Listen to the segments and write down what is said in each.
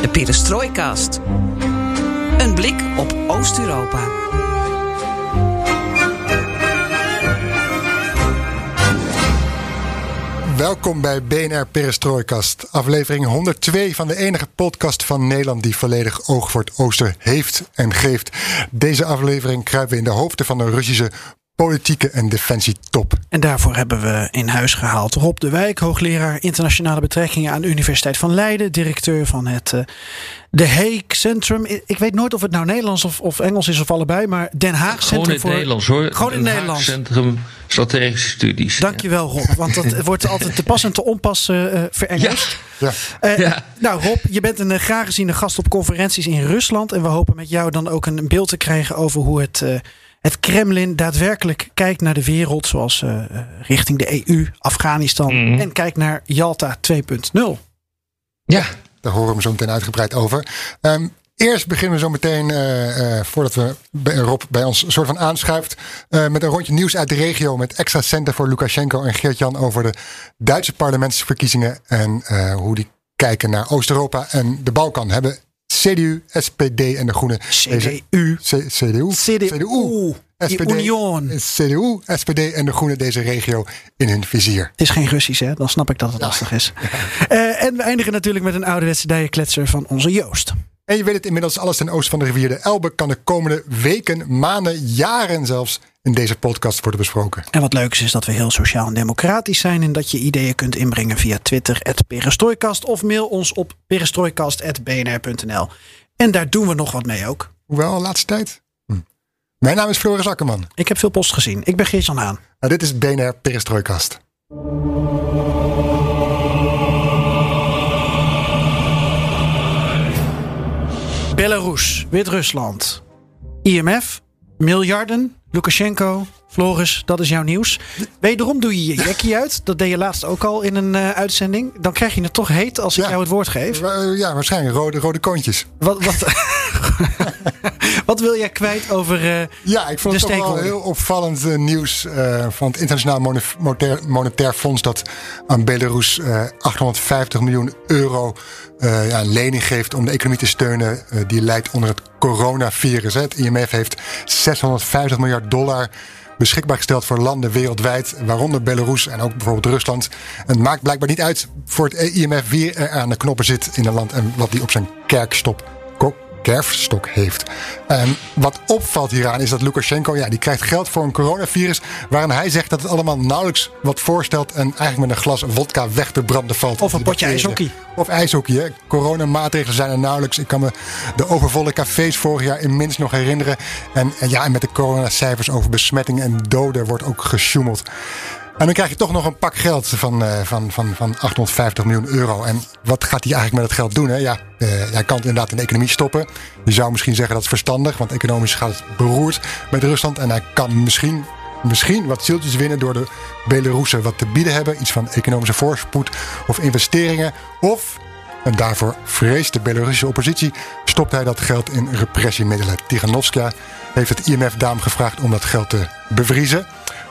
De Perestrooikast. Een blik op Oost-Europa. Welkom bij BNR Perestrooikast, aflevering 102 van de enige podcast van Nederland die volledig oog voor het oosten heeft en geeft. Deze aflevering kruipen we in de hoofden van de Russische politieke en defensietop. En daarvoor hebben we in huis gehaald Rob de Wijk, hoogleraar internationale betrekkingen aan de Universiteit van Leiden, directeur van het uh, De Hague Centrum. Ik weet nooit of het nou Nederlands of, of Engels is of allebei, maar Den Haag Centrum Gewoon in voor... Nederlands hoor. Gewoon in Den Nederlands. Haag Centrum Strategische Studies. Dankjewel Rob, want dat wordt altijd te pas en te onpas uh, verengeld. Ja. Uh, ja. Nou Rob, je bent een graag geziene gast op conferenties in Rusland en we hopen met jou dan ook een beeld te krijgen over hoe het het Kremlin daadwerkelijk kijkt naar de wereld, zoals uh, richting de EU, Afghanistan mm. en kijkt naar Jalta 2.0. Ja, daar horen we zo meteen uitgebreid over. Um, Eerst beginnen we zo meteen, uh, uh, voordat we bij Rob bij ons soort van aanschuift, uh, met een rondje nieuws uit de regio met extra centen voor Lukashenko en Geert-Jan over de Duitse parlementsverkiezingen en hoe die kijken naar Oost-Europa en de Balkan. Hebben CDU, SPD en de Groenen. CDU. C, CDU. CDU. CDU. SPD, Union. CDU, SPD en de Groenen deze regio in hun vizier. Het is geen Russisch, hè? Dan snap ik dat het ja. lastig is. Ja. Uh, en we eindigen natuurlijk met een ouderwetse dijenkletser van onze Joost. En je weet het inmiddels, alles ten oosten van de rivier de Elbe kan de komende weken, maanden, jaren zelfs in deze podcast worden besproken. En wat leuk is, is dat we heel sociaal en democratisch zijn en dat je ideeën kunt inbrengen via Twitter, perestrooikast of mail ons op perestrooikast.bnr.nl. En daar doen we nog wat mee ook. Hoewel, laatste tijd. Hm. Mijn naam is Floris Akkerman. Ik heb veel post gezien. Ik ben Geert-Jan Haan. Nou, dit is BNR Perestrooikast. Belarus, Wit-Rusland, IMF, miljarden, Lukashenko, Floris, dat is jouw nieuws. Wederom doe je je jackie uit. Dat deed je laatst ook al in een uh, uitzending. Dan krijg je het toch heet als ik ja. jou het woord geef. Ja, waarschijnlijk rode, rode koontjes. Wat, wat, wat wil jij kwijt over uh, Ja, ik vond het toch wel heel opvallend uh, nieuws van het Internationaal Monetair, Monetair Fonds... dat aan Belarus 850 miljoen euro ja, lening geeft om de economie te steunen... die leidt onder het coronavirus. Het IMF heeft 650 miljard dollar beschikbaar gesteld voor landen wereldwijd, waaronder Belarus en ook bijvoorbeeld Rusland. Het maakt blijkbaar niet uit voor het IMF wie er aan de knoppen zit in een land en wat die op zijn kerkstop kerfstok heeft. En wat opvalt hieraan is dat Lukashenko, ja, die krijgt geld voor een coronavirus. Waarin hij zegt dat het allemaal nauwelijks wat voorstelt. En eigenlijk met een glas vodka weg te branden valt. Of een potje ijshockey. Of ijshockey, hè. Coronamaatregelen zijn er nauwelijks. Ik kan me de overvolle cafés vorig jaar in minst nog herinneren. En, en ja, en met de coronacijfers over besmettingen en doden wordt ook gesjoemeld. En dan krijg je toch nog een pak geld van, uh, van, van, van 850 miljoen euro. En wat gaat hij eigenlijk met het geld doen? Hè? Ja, uh, hij kan het inderdaad in de economie stoppen. Je zou misschien zeggen dat is verstandig, want economisch gaat het beroerd met Rusland. En hij kan misschien, misschien wat zieltjes winnen door de Belarussen wat te bieden hebben. Iets van economische voorspoed of investeringen. Of, en daarvoor vreest de Belarusische oppositie, stopt hij dat geld in repressiemiddelen. Tiganovska heeft het IMF daarom gevraagd om dat geld te bevriezen.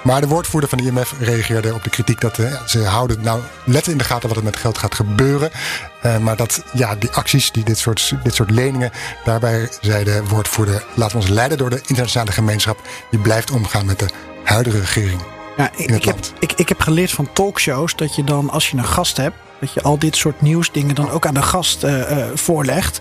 Maar de woordvoerder van de IMF reageerde op de kritiek dat uh, ze houden nou let in de gaten wat er met geld gaat gebeuren. Uh, maar dat ja, die acties, die dit, soort, dit soort leningen, daarbij zei de woordvoerder, laten we ons leiden door de internationale gemeenschap. Die blijft omgaan met de huidige regering. Ja, ik, ik, heb, ik, ik heb geleerd van talkshows dat je dan, als je een gast hebt, dat je al dit soort nieuwsdingen dan ook aan de gast uh, uh, voorlegt.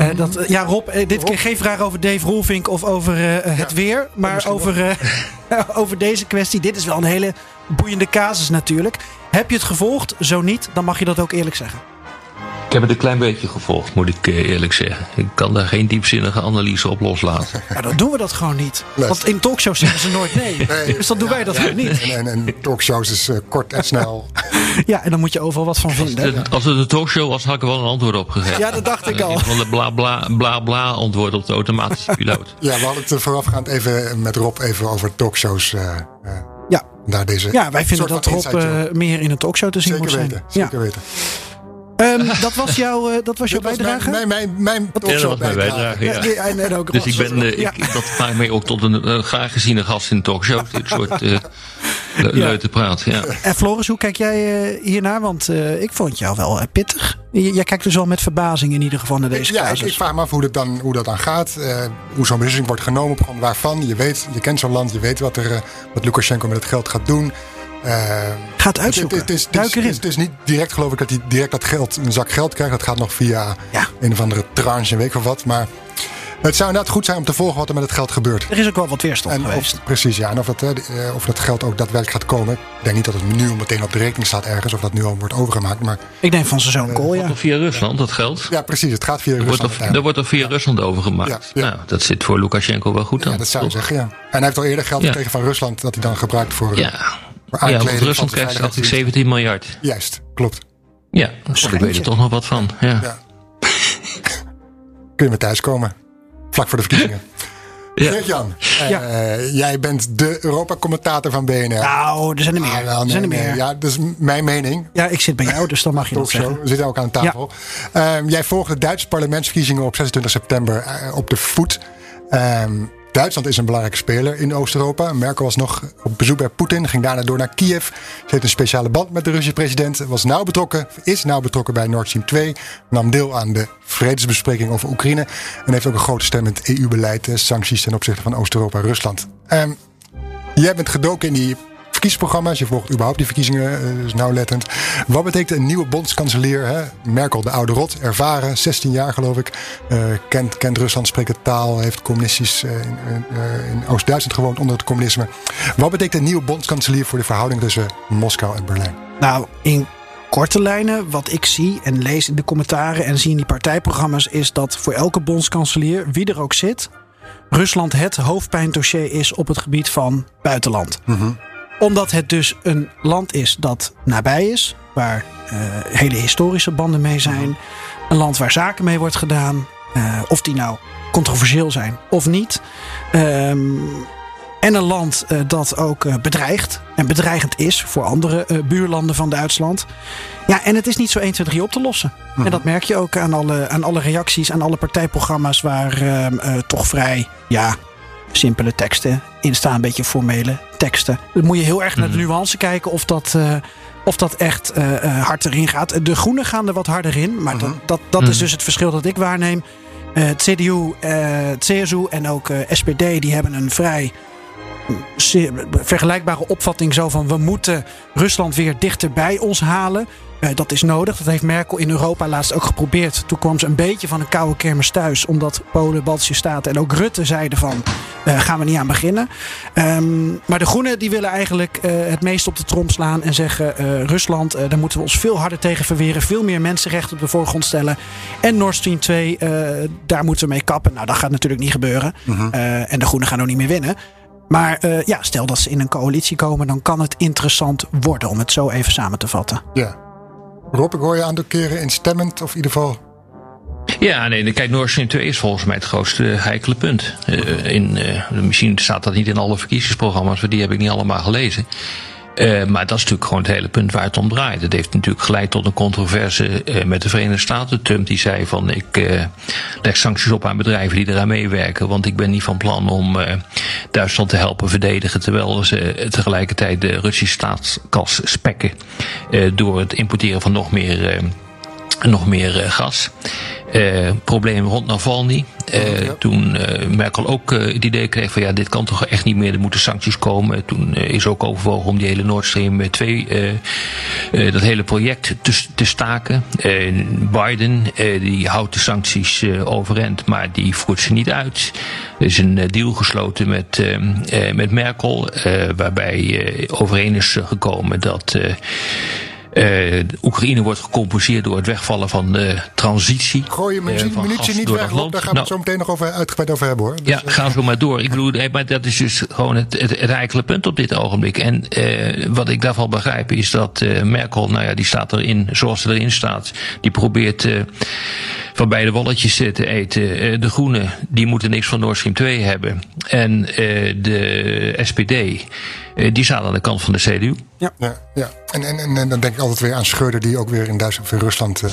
Uh, dat, ja, Rob, dit keer geen vraag over Dave Roelvink of over het ja, weer. Maar over, over deze kwestie. Dit is wel een hele boeiende casus natuurlijk. Heb je het gevolgd? Zo niet, dan mag je dat ook eerlijk zeggen. Ik heb het een klein beetje gevolgd, moet ik eh, eerlijk zeggen. Ik kan daar geen diepzinnige analyse op loslaten. Ja, dan doen we dat gewoon niet. Nee. Want in talkshows zeggen ze nooit nee. Nee, dus dan doen ja, wij dat ja. gewoon niet. En, en, en talkshows is eh, kort en snel. Ja, en dan moet je overal wat van vinden. Als het een talkshow was, had ik er wel een antwoord op gegeven. Ja, dat dacht ik al. Van de bla bla bla bla antwoord op de automatische piloot. Ja, we hadden het voorafgaand even met Rob even over talkshows. eh, Ja. Daar deze Ja, wij vinden dat Rob eh, meer in een talkshow te zien Zeker moet zijn. weten, Ja. zeker weten. Ehm, dat was, jouw, eh, dat was jouw was bijdrage? Mijn, mijn, mijn, mijn Ja, dat talkshow was mijn bijdrage, ja. nee, ook Dus ik ben, Ja. ik, dat maakt mij ook tot een eh, graag geziene gast in talkshows. Dit soort eh Ja. leute praat. Ja. En Floris, hoe kijk jij eh, hiernaar? Want eh, ik vond jou wel pittig. J- jij kijkt dus wel met verbazing in ieder geval naar deze ja, ik, casus. ik vraag me af hoe dat dan, hoe dat dan gaat. eh, hoe zo'n beslissing wordt genomen. Op grond waarvan. Je weet, je kent zo'n land. Je weet wat, er, wat Lukashenko met het geld gaat doen. Eh, Ga het het, uitzoeken. het, is, het, Duik is, het is niet direct geloof ik dat hij direct dat geld, een zak geld krijgt. Dat gaat nog via Ja. een of andere tranche en weet ik wel wat. Maar het zou inderdaad goed zijn om te volgen wat er met het geld gebeurt. Er is ook wel wat weerstand En geweest. of, precies, ja. En of dat, eh, eh, of dat geld ook daadwerkelijk gaat komen. Ik denk niet dat het nu meteen op de rekening staat ergens. Of dat nu al wordt overgemaakt. Maar Ik denk van zijn zoon Kool, ja. Of via Rusland, dat geld. ja, precies. Het gaat via Wordt Rusland. er, uiteindelijk. er wordt er via Rusland overgemaakt. Ja, ja. Nou, dat zit voor Lukashenko wel goed aan. Ja, dat zou je toch? zeggen, ja. En hij heeft al eerder geld Ja. gekregen van Rusland. Dat hij dan gebruikt voor, eh, Ja. Ja, want Rusland krijgt eigenlijk veiligheidsdienst. 17 miljard. Juist, klopt. Ja, ik weet er toch nog wat van. Ja. Ja. Kun je maar thuiskomen. Vlak voor de verkiezingen. Ja. Geert-Jan, eh, jij bent de Europa-commentator van BNR. Nou, er zijn er meer. Ah, wel, er zijn er meer. Ja. Ja, dat is mijn mening. ik zit bij jou, dus dan mag je dat Talkshow. zeggen. We zitten ook aan tafel. Ehm, jij volgt de Duitse parlementsverkiezingen op 26 september eh, op de voet. Ehm, Duitsland is een belangrijke speler in Oost-Europa. Merkel was nog op bezoek bij Poetin, ging daarna door naar Kiev. Ze heeft een speciale band met de Russische president. Was nauw betrokken, is nauw betrokken bij Nord Stream 2. Nam deel aan de vredesbespreking over Oekraïne. En heeft ook een grote stem in het EU-beleid, eh, sancties ten opzichte van Oost-Europa en Rusland. Ehm, Jij bent gedoken in die verkiezingsprogramma's. Je volgt überhaupt die verkiezingen, eh, dus nauwlettend. Wat betekent een nieuwe bondskanselier? Hè? Merkel, de oude rot, ervaren, 16 jaar geloof ik. Eh, kent, kent Rusland, spreekt de taal, heeft communistisch eh, in, in Oost-Duitsland gewoond onder het communisme. Wat betekent een nieuwe bondskanselier voor de verhouding tussen Moskou en Berlijn? Nou, in korte lijnen, wat ik zie en lees in de commentaren en zie in die partijprogramma's, is dat voor elke bondskanselier, wie er ook zit, Rusland het hoofdpijndossier is op het gebied van buitenland. Omdat het dus een land is dat nabij is, waar eh, hele historische banden mee zijn. Een land waar zaken mee wordt gedaan, eh, of die nou controversieel zijn of niet. Ehm, en een land eh, dat ook bedreigt en bedreigend is voor andere buurlanden van Duitsland. Ja, en het is niet zo 1, 2, 3 op te lossen. En dat merk je ook aan alle, aan alle reacties, aan alle partijprogramma's waar ehm, eh, toch vrij, ja, simpele teksten in staan. Een beetje formele teksten. Dan moet je heel erg naar de nuance kijken of dat, eh, of dat echt eh, eh, hard erin gaat. De groenen gaan er wat harder in, maar dat, dat, dat is dus het verschil dat ik waarneem. Eh, het CDU, eh, het CSU en ook eh, SPD, die hebben een vrij vergelijkbare opvatting zo van we moeten Rusland weer dichter bij ons halen. Eh, dat is nodig. Dat heeft Merkel in Europa laatst ook geprobeerd. Toen kwam ze een beetje van een koude kermis thuis. Omdat Polen, Baltische Staten en ook Rutte zeiden van... eh, gaan we niet aan beginnen. Ehm, maar de Groenen die willen eigenlijk eh, het meest op de trom slaan. En zeggen Rusland, daar moeten we ons veel harder tegen verweren. Veel meer mensenrechten op de voorgrond stellen. En Nord Stream 2, eh, daar moeten we mee kappen. Nou, dat gaat natuurlijk niet gebeuren. Eh, en de Groenen gaan ook niet meer winnen. Maar eh, ja, stel dat ze in een coalitie komen, dan kan het interessant worden om het zo even samen te vatten. Ja. Rob, ik hoor je aantal keren instemmend, of in ieder geval... Ja, nee, kijk, Nord Stream 2 is volgens mij het grootste heikele punt. Eh, in, eh, misschien staat dat niet in alle verkiezingsprogramma's, want die heb ik niet allemaal gelezen. Eh, maar dat is natuurlijk gewoon het hele punt waar het om draait. Het heeft natuurlijk geleid tot een controverse eh, met de Verenigde Staten. Trump die zei van ik eh, leg sancties op aan bedrijven die eraan meewerken. Want ik ben niet van plan om Duitsland te helpen verdedigen. Terwijl ze tegelijkertijd de Russische staatskas spekken. door het importeren van nog meer, nog meer eh, gas. Eh, probleem rond Navalny. Eh, Toen eh, Merkel ook eh, het idee kreeg van ja, dit kan toch echt niet meer, er moeten sancties komen. Toen is ook overwogen om die hele Nord Stream 2, eh, eh, dat hele project te, te staken. Biden eh, die houdt de sancties eh, overeind, maar die voert ze niet uit. Er is een deal gesloten met, met Merkel, eh, waarbij eh, overeen is gekomen dat. Eh, Oekraïne wordt gecompenseerd door het wegvallen van de transitie. Gooi je mijn uh, minuutje niet weg, Rob, daar gaan we het zo meteen nog over, uitgebreid over hebben hoor. Dus, ja, uh, ga zo maar door. Ik bedoel, maar dat is dus gewoon het, het, punt op dit ogenblik. En wat ik daarvan begrijp is dat Merkel, nou ja, die staat erin zoals ze erin staat. Die probeert van beide walletjes te eten. de Groenen, die moeten niks van Nord Stream 2 hebben. En de SPD, die staat aan de kant van de CDU. Ja, ja, ja. En, en, en, dan denk ik altijd weer aan Scheurder, die ook weer in Duitsland of in Rusland. Uh,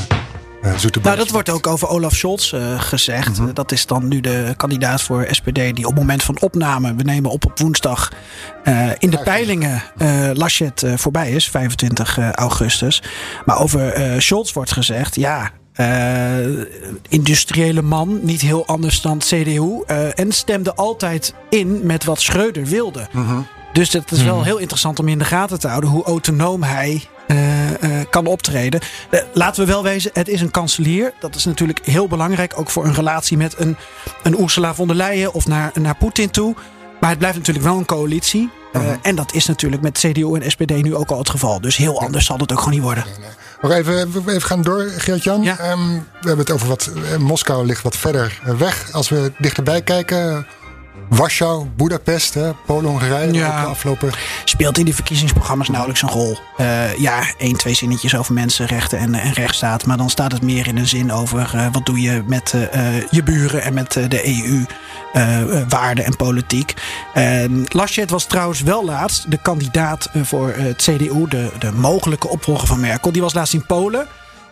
nou, dat wordt ook over Olaf Scholz uh, gezegd. Mm -hmm. Dat is dan nu de kandidaat voor SPD die op het moment van opname, we nemen op op woensdag, uh, in de peilingen uh, Laschet voorbij is, 25 augustus. Maar over Scholz wordt gezegd, ja, uh, industriële man, niet heel anders dan CDU. Uh, en stemde altijd in met wat Schreuder wilde. Mm -hmm. Dus het is wel mm. heel interessant om in de gaten te houden hoe autonoom hij uh, uh, kan optreden. Uh, laten we wel wezen, het is een kanselier. Dat is natuurlijk heel belangrijk, ook voor een relatie met een, een Ursula von der Leyen of naar, naar Poetin toe. Maar het blijft natuurlijk wel een coalitie. -huh. En dat is natuurlijk met CDU en SPD nu ook al het geval. Dus heel anders zal het ook gewoon niet worden. Nee, nee. Nog even, even gaan door, Geert-Jan. Ja. Um, we hebben het over wat. Moskou ligt wat verder weg. Als we dichterbij kijken. Warschau, Budapest, Polen-Hongarije. Ja. afgelopen... Speelt in die verkiezingsprogramma's nauwelijks een rol. Uh, ja, één, twee zinnetjes over mensenrechten en, en rechtsstaat. Maar dan staat het meer in een zin over uh, wat doe je met uh, je buren en met de EU. waarden en politiek. Laschet was trouwens wel laatst de kandidaat voor het CDU, de, de mogelijke opvolger van Merkel. Die was laatst in Polen.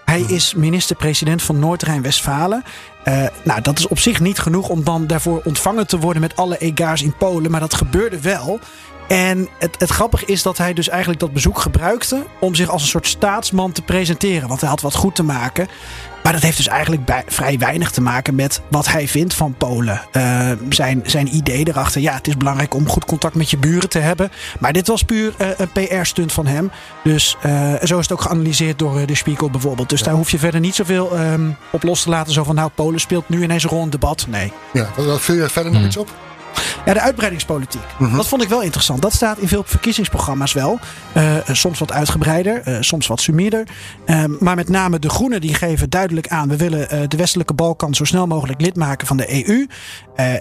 Hij is minister-president van Noord-Rijn-Westfalen. Uh, nou, dat is op zich niet genoeg om dan daarvoor ontvangen te worden met alle ega's in Polen. Maar dat gebeurde wel. En het, het grappige is dat hij dus eigenlijk dat bezoek gebruikte om zich als een soort staatsman te presenteren. Want hij had wat goed te maken. Maar dat heeft dus eigenlijk bij, vrij weinig te maken met wat hij vindt van Polen. Uh, zijn, zijn idee erachter. Ja, het is belangrijk om goed contact met je buren te hebben. Maar dit was puur uh, een PR-stunt van hem. Dus uh, zo is het ook geanalyseerd door de Spiegel bijvoorbeeld. Dus ja. daar hoef je verder niet zoveel um, op los te laten. Zo van, nou, Polen speelt nu ineens een rol in debat. Nee. Ja, wat viel je verder nog iets op? Ja, de uitbreidingspolitiek. Mm -hmm. Dat vond ik wel interessant. Dat staat in veel verkiezingsprogramma's wel. Uh, soms wat uitgebreider, uh, soms wat sumierder. Uh, maar met name de Groenen die geven duidelijk aan... we willen de westelijke Balkan zo snel mogelijk lid maken van de EU.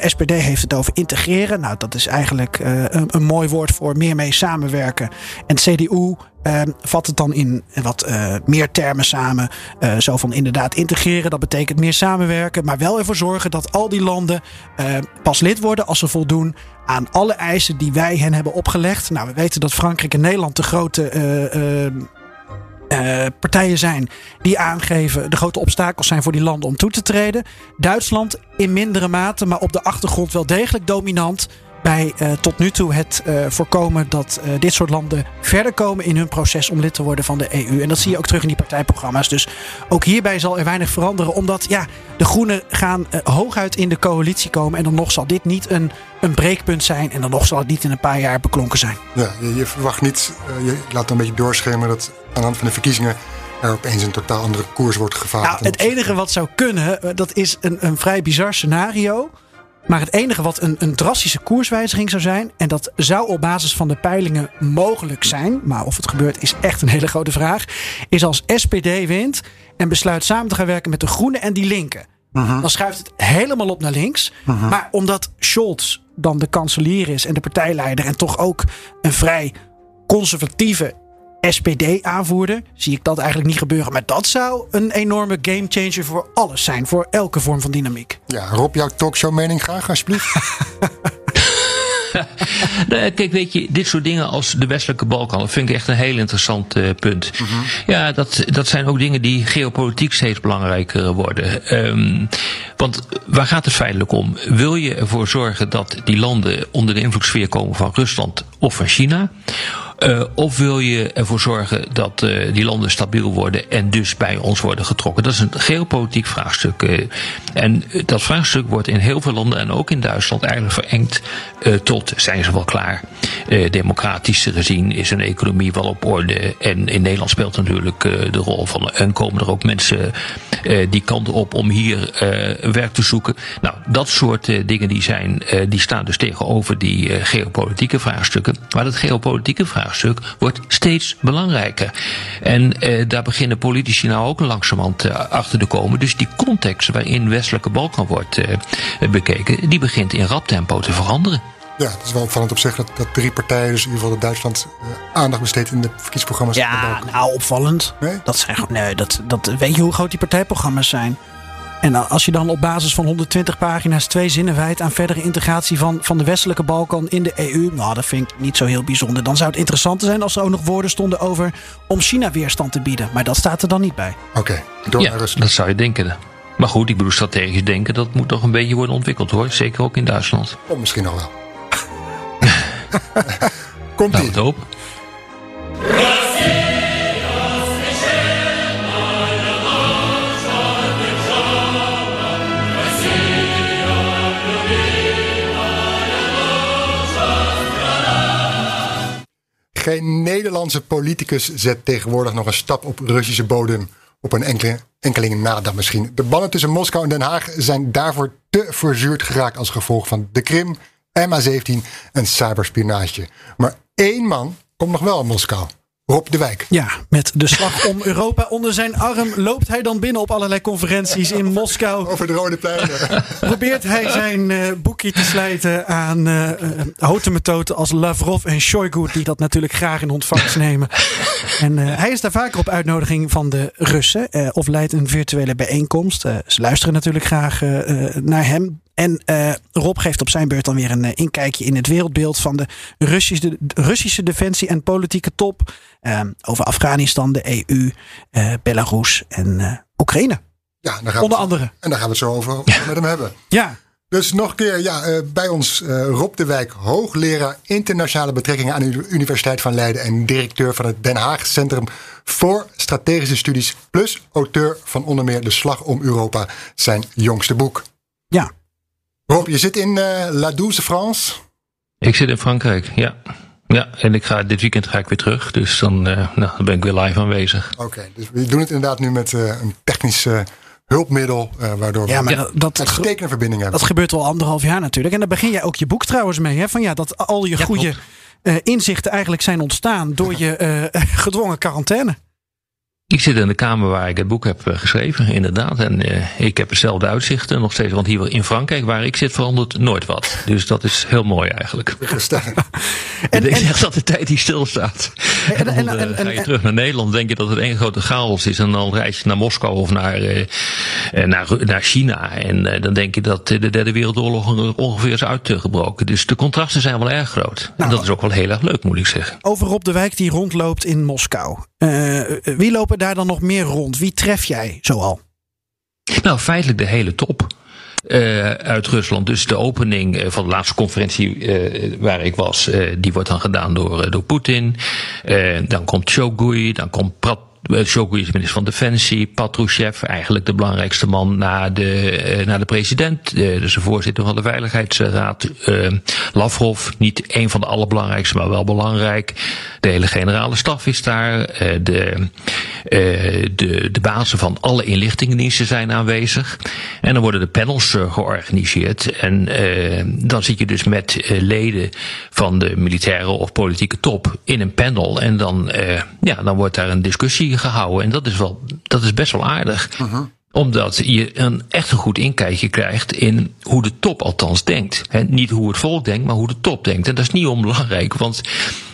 SPD heeft het over integreren. Nou, dat is eigenlijk een, een, mooi woord voor meer mee samenwerken. En CDU Uh, vat het dan in wat uh, meer termen samen. Uh, zo van inderdaad integreren, dat betekent meer samenwerken. Maar wel ervoor zorgen dat al die landen pas lid worden als ze voldoen aan alle eisen die wij hen hebben opgelegd. Nou, we weten dat Frankrijk en Nederland de grote. Partijen zijn die aangeven de grote obstakels zijn voor die landen om toe te treden. Duitsland in mindere mate, maar op de achtergrond wel degelijk dominant bij uh, tot nu toe het uh, voorkomen dat uh, dit soort landen verder komen in hun proces om lid te worden van de EU. En dat zie je ook terug in die partijprogramma's. Dus ook hierbij zal er weinig veranderen, omdat ja, de Groenen gaan hooguit in de coalitie komen. En dan nog zal dit niet een, een breekpunt zijn. En dan nog zal het niet in een paar jaar beklonken zijn. Ja, je, je verwacht niet, je laat een beetje doorschemeren dat aan de hand van de verkiezingen er opeens een totaal andere koers wordt gevaren. Nou, het enige wat zou kunnen, dat is een, een vrij bizar scenario. Maar het enige wat een, een drastische koerswijziging zou zijn, en dat zou op basis van de peilingen mogelijk zijn, maar of het gebeurt is echt een hele grote vraag, is als SPD wint en besluit samen te gaan werken met de Groenen en die Linken. -huh. Dan schuift het helemaal op naar links. -huh. Maar omdat Scholz dan de kanselier is en de partijleider en toch ook een vrij conservatieve SPD aanvoerder, zie ik dat eigenlijk niet gebeuren. Maar dat zou een enorme gamechanger voor alles zijn. Voor elke vorm van dynamiek. Ja, Rob, jouw talkshow mening graag, alsjeblieft. nou, kijk, weet je, dit soort dingen als de westelijke Balkan, dat vind ik echt een heel interessant uh, punt. Mm -hmm. Ja, dat, dat zijn ook dingen die geopolitiek steeds belangrijker worden. Um, want waar gaat het feitelijk om? Wil je ervoor zorgen dat die landen onder de invloedssfeer komen van Rusland of van China? Uh, of wil je ervoor zorgen dat uh, die landen stabiel worden en dus bij ons worden getrokken? Dat is een geopolitiek vraagstuk. Uh, en dat vraagstuk wordt in heel veel landen en ook in Duitsland eigenlijk verengd tot zijn ze wel klaar. democratisch gezien is een economie wel op orde. En in Nederland speelt natuurlijk de rol van. En komen er ook mensen die kant op om hier werk te zoeken. Nou, dat soort dingen die zijn, die staan dus tegenover die geopolitieke vraagstukken. Maar dat geopolitieke vraagstuk wordt steeds belangrijker. En eh, daar beginnen politici nou ook langzamerhand uh, achter te komen. Dus die context waarin westelijke Balkan wordt uh, bekeken, die begint in rap tempo te veranderen. Ja, het is wel opvallend op zich dat, dat drie partijen, dus in ieder geval Duitsland, uh, aandacht besteedt in de verkiezingsprogramma's. Ja, nou opvallend. Nee? Dat zijn gewoon, nee, dat, dat, weet je hoe groot die partijprogramma's zijn? En als je dan op basis van 120 pagina's twee zinnen wijdt aan verdere integratie van, van de westelijke Balkan in de EU, nou, dat vind ik niet zo heel bijzonder. Dan zou het interessanter zijn als er ook nog woorden stonden over om China weerstand te bieden. Maar dat staat er dan niet bij. Oké, okay, door ja, dat zou je denken. Maar goed, ik bedoel, strategisch denken, dat moet toch een beetje worden ontwikkeld hoor. Zeker ook in Duitsland. Of misschien nog wel. Komt nou, Geen Nederlandse politicus zet tegenwoordig nog een stap op Russische bodem. Op een enkele, enkeling nadag misschien. De banden tussen Moskou en Den Haag zijn daarvoor te verzuurd geraakt als gevolg van de Krim, MH17 en cyberspionage. Maar één man komt nog wel in Moskou. Rob de Wijk. Ja, met de slag om Europa onder zijn arm loopt hij dan binnen op allerlei conferenties in Moskou. Over de Rode Plein. Probeert hij zijn uh, boekje te slijten aan uh, houten methoden als Lavrov en Shoigu, die dat natuurlijk graag in ontvangst nemen. En uh, hij is daar vaker op uitnodiging van de Russen of leidt een virtuele bijeenkomst. ze luisteren natuurlijk graag naar hem. En uh, Rob geeft op zijn beurt dan weer een uh, inkijkje in het wereldbeeld van de Russische, de Russische defensie en politieke top. Uh, over Afghanistan, de EU, Belarus en Oekraïne. Ja, daar gaan Onder we, andere. En daar gaan we het zo over met hem hebben. Ja. Dus nog een keer ja, bij ons Rob de Wijk, hoogleraar internationale betrekkingen aan de Universiteit van Leiden en directeur van het Den Haag Centrum voor Strategische Studies, plus auteur van onder meer De Slag om Europa, zijn jongste boek. Ja, Rob, je zit in uh, La Douce France? Ik zit in Frankrijk, ja. Ja, en ik ga, dit weekend ga ik weer terug. Dus dan, uh, nou, dan ben ik weer live aanwezig. Oké, dus we doen het inderdaad nu met uh, een technisch hulpmiddel. waardoor ja, we maar dat, een stekende verbinding hebben. Dat gebeurt al anderhalf jaar natuurlijk. En daar begin jij ook je boek trouwens mee. Hè? Van ja, dat al je ja, goede inzichten eigenlijk zijn ontstaan door je gedwongen quarantaine. Ik zit in de kamer waar ik het boek heb geschreven, inderdaad. En uh, ik heb hetzelfde uitzichten nog steeds. Want hier in Frankrijk, waar ik zit, verandert nooit wat. Dus dat is heel mooi eigenlijk. en, ik denk dat de tijd hier stilstaat. En, en, dan uh, ga je terug naar Nederland, denk je dat het één grote chaos is. En dan reis je naar Moskou of naar, uh, naar, naar China. En dan denk je dat de derde wereldoorlog ongeveer is uitgebroken. Dus de contrasten zijn wel erg groot. Nou, en dat is ook wel heel erg leuk, moet ik zeggen. Over Rob de Wijk die rondloopt in Moskou. wie lopen daar dan nog meer rond? Wie tref jij zoal? Nou, feitelijk de hele top. Uh, uit Rusland. Dus de opening van de laatste conferentie uh, waar ik was, die wordt dan gedaan door, door Poetin. dan komt Shogui, dan komt Shoigu is minister van Defensie, Patrushev, eigenlijk de belangrijkste man na de, na de president, dus de voorzitter van de Veiligheidsraad, uh, Lavrov, niet een van de allerbelangrijkste, maar wel belangrijk. De hele generale staf is daar, de, de, de bazen van alle inlichtingendiensten zijn aanwezig. En dan worden de panels georganiseerd. En dan zit je dus met leden van de militaire of politieke top in een panel. En dan, ja, dan wordt daar een discussie gehouden. En dat is, wel, dat is best wel aardig. Uh -huh. Omdat je een echt een goed inkijkje krijgt in hoe de top althans denkt. He, niet hoe het volk denkt, maar hoe de top denkt. En dat is niet onbelangrijk, want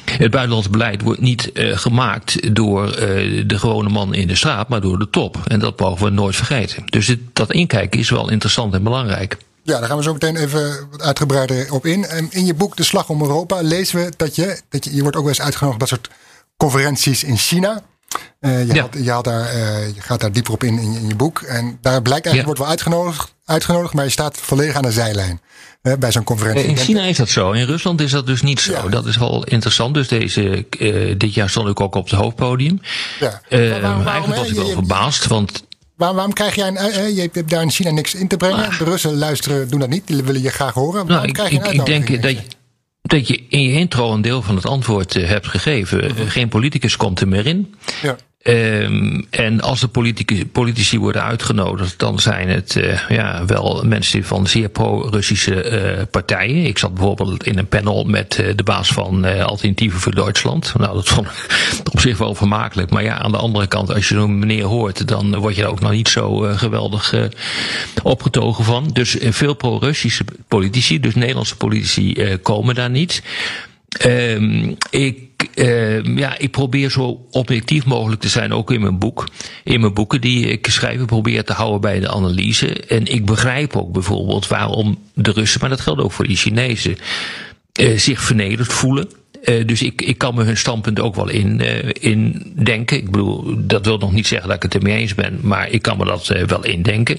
het buitenlands beleid wordt niet uh, gemaakt door uh, de gewone man in de straat, maar door de top. En dat mogen we nooit vergeten. Dus het, dat inkijken is wel interessant en belangrijk. Ja, daar gaan we zo meteen even wat uitgebreider op in. In je boek De Slag om Europa lezen we dat je, dat je, je wordt ook wel eens uitgenodigd op dat soort conferenties in China. Uh, je, ja. had, je, had daar, uh, je gaat daar dieper op in, in, in je boek. En daar blijkt eigenlijk, ja. wordt wel uitgenodigd, uitgenodigd, maar je staat volledig aan de zijlijn uh, bij zo'n conferentie. In China is dat zo, in Rusland is dat dus niet zo. Ja. Dat is wel interessant. Dus deze, dit jaar stond ik ook op het hoofdpodium. Ja. Waarom, eigenlijk was ik wel verbaasd, want Waarom, waarom, krijg jij een, je hebt daar in China niks in te brengen? De Russen luisteren, doen dat niet, die willen je graag horen. Nou, ik, krijg je ik, ik denk dat je, dat je in je intro een deel van het antwoord uh, hebt gegeven. Uh, geen politicus komt er meer in. Ja. Um, en als de politici, politici, worden uitgenodigd, dan zijn het uh, ja, wel mensen van zeer pro-Russische uh, partijen. Ik zat bijvoorbeeld in een panel met uh, de baas van Alternatieven voor Duitsland. Nou, dat vond ik op zich wel vermakelijk. Maar ja, aan de andere kant, als je zo'n meneer hoort, dan word je er ook nog niet zo geweldig opgetogen van. Dus veel pro-Russische politici, dus Nederlandse politici, komen daar niet. Um, ik, uh, ja, ik probeer zo objectief mogelijk te zijn, ook in mijn boek. In mijn boeken die ik schrijf, ik probeer te houden bij de analyse. En ik begrijp ook bijvoorbeeld waarom de Russen, maar dat geldt ook voor de Chinezen, uh, zich vernederd voelen. Uh, dus ik, ik kan me hun standpunt ook wel in, uh, in denken. Ik bedoel, dat wil nog niet zeggen dat ik het ermee eens ben, maar ik kan me dat uh, wel indenken.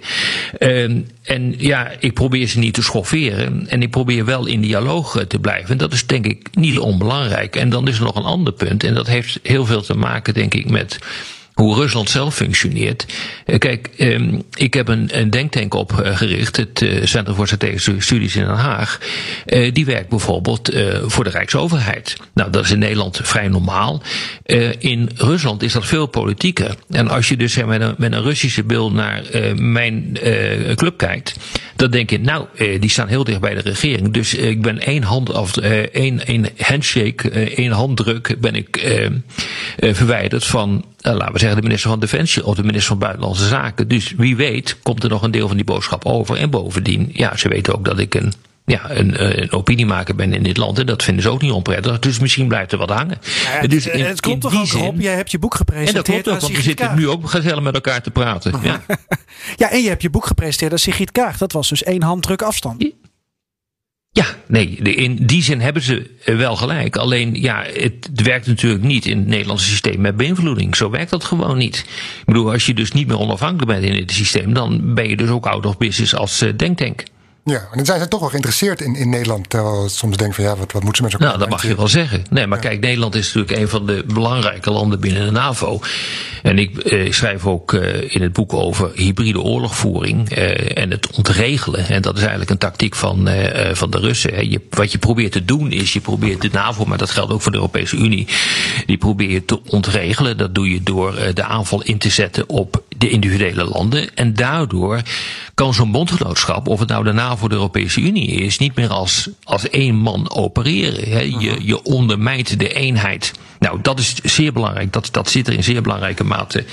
en ja, ik probeer ze niet te schofferen. En ik probeer wel in dialoog te blijven. En dat is denk ik niet onbelangrijk. En dan is er nog een ander punt. En dat heeft heel veel te maken, denk ik, met hoe Rusland zelf functioneert. Eh, kijk, ehm, ik heb een, denktank opgericht, het uh, Centrum voor Strategische Studies in Den Haag. Uh, die werkt bijvoorbeeld voor de Rijksoverheid. Nou, dat is in Nederland vrij normaal. in Rusland is dat veel politieker. En als je dus met een, met een Russische beeld naar mijn club kijkt, dan denk je, nou, die staan heel dicht bij de regering. Dus ik ben één hand af, één, handshake, één handdruk ben ik verwijderd van laten we zeggen, de minister van Defensie of de minister van Buitenlandse Zaken. Dus wie weet komt er nog een deel van die boodschap over. En bovendien, ja, ze weten ook dat ik een ja, een, eh, een opiniemaker ben in dit land. En dat vinden ze ook niet onprettig. Dus misschien blijft er wat hangen. Ja, dus in, het klopt toch ook zin, op. Jij hebt je boek gepresenteerd. En dat klopt ook, want we zitten nu ook gezellig met elkaar te praten. Ja. ja, en je hebt je boek gepresenteerd aan Sigrid Kaag. Dat was dus één handdruk afstand. Ja, nee, in die zin hebben ze wel gelijk. Alleen, ja, het werkt natuurlijk niet in het Nederlandse systeem met beïnvloeding. Zo werkt dat gewoon niet. Ik bedoel, als je dus niet meer onafhankelijk bent in het systeem, dan ben je dus ook out of business als uh, denktank. Ja, en dan zijn ze toch wel geïnteresseerd in, in Nederland. Terwijl soms denken van ja, wat, wat moeten ze met zo'n Nou, dat mag je wel zeggen. Nee, maar kijk, Nederland is natuurlijk een van de belangrijke landen binnen de NAVO. En ik eh, schrijf ook eh, in het boek over hybride oorlogvoering eh, en het ontregelen. En dat is eigenlijk een tactiek van, eh, van de Russen. Hè. Je, wat je probeert te doen is, je probeert de NAVO, maar dat geldt ook voor de Europese Unie, die probeer je te ontregelen. Dat doe je door eh, de aanval in te zetten op de individuele landen. En daardoor kan zo'n bondgenootschap, of het nou de NAVO of de Europese Unie is, niet meer als, als één man opereren. Hè. Je, je ondermijnt de eenheid. Nou, dat is zeer belangrijk. Dat, dat zit er in zeer belangrijke mate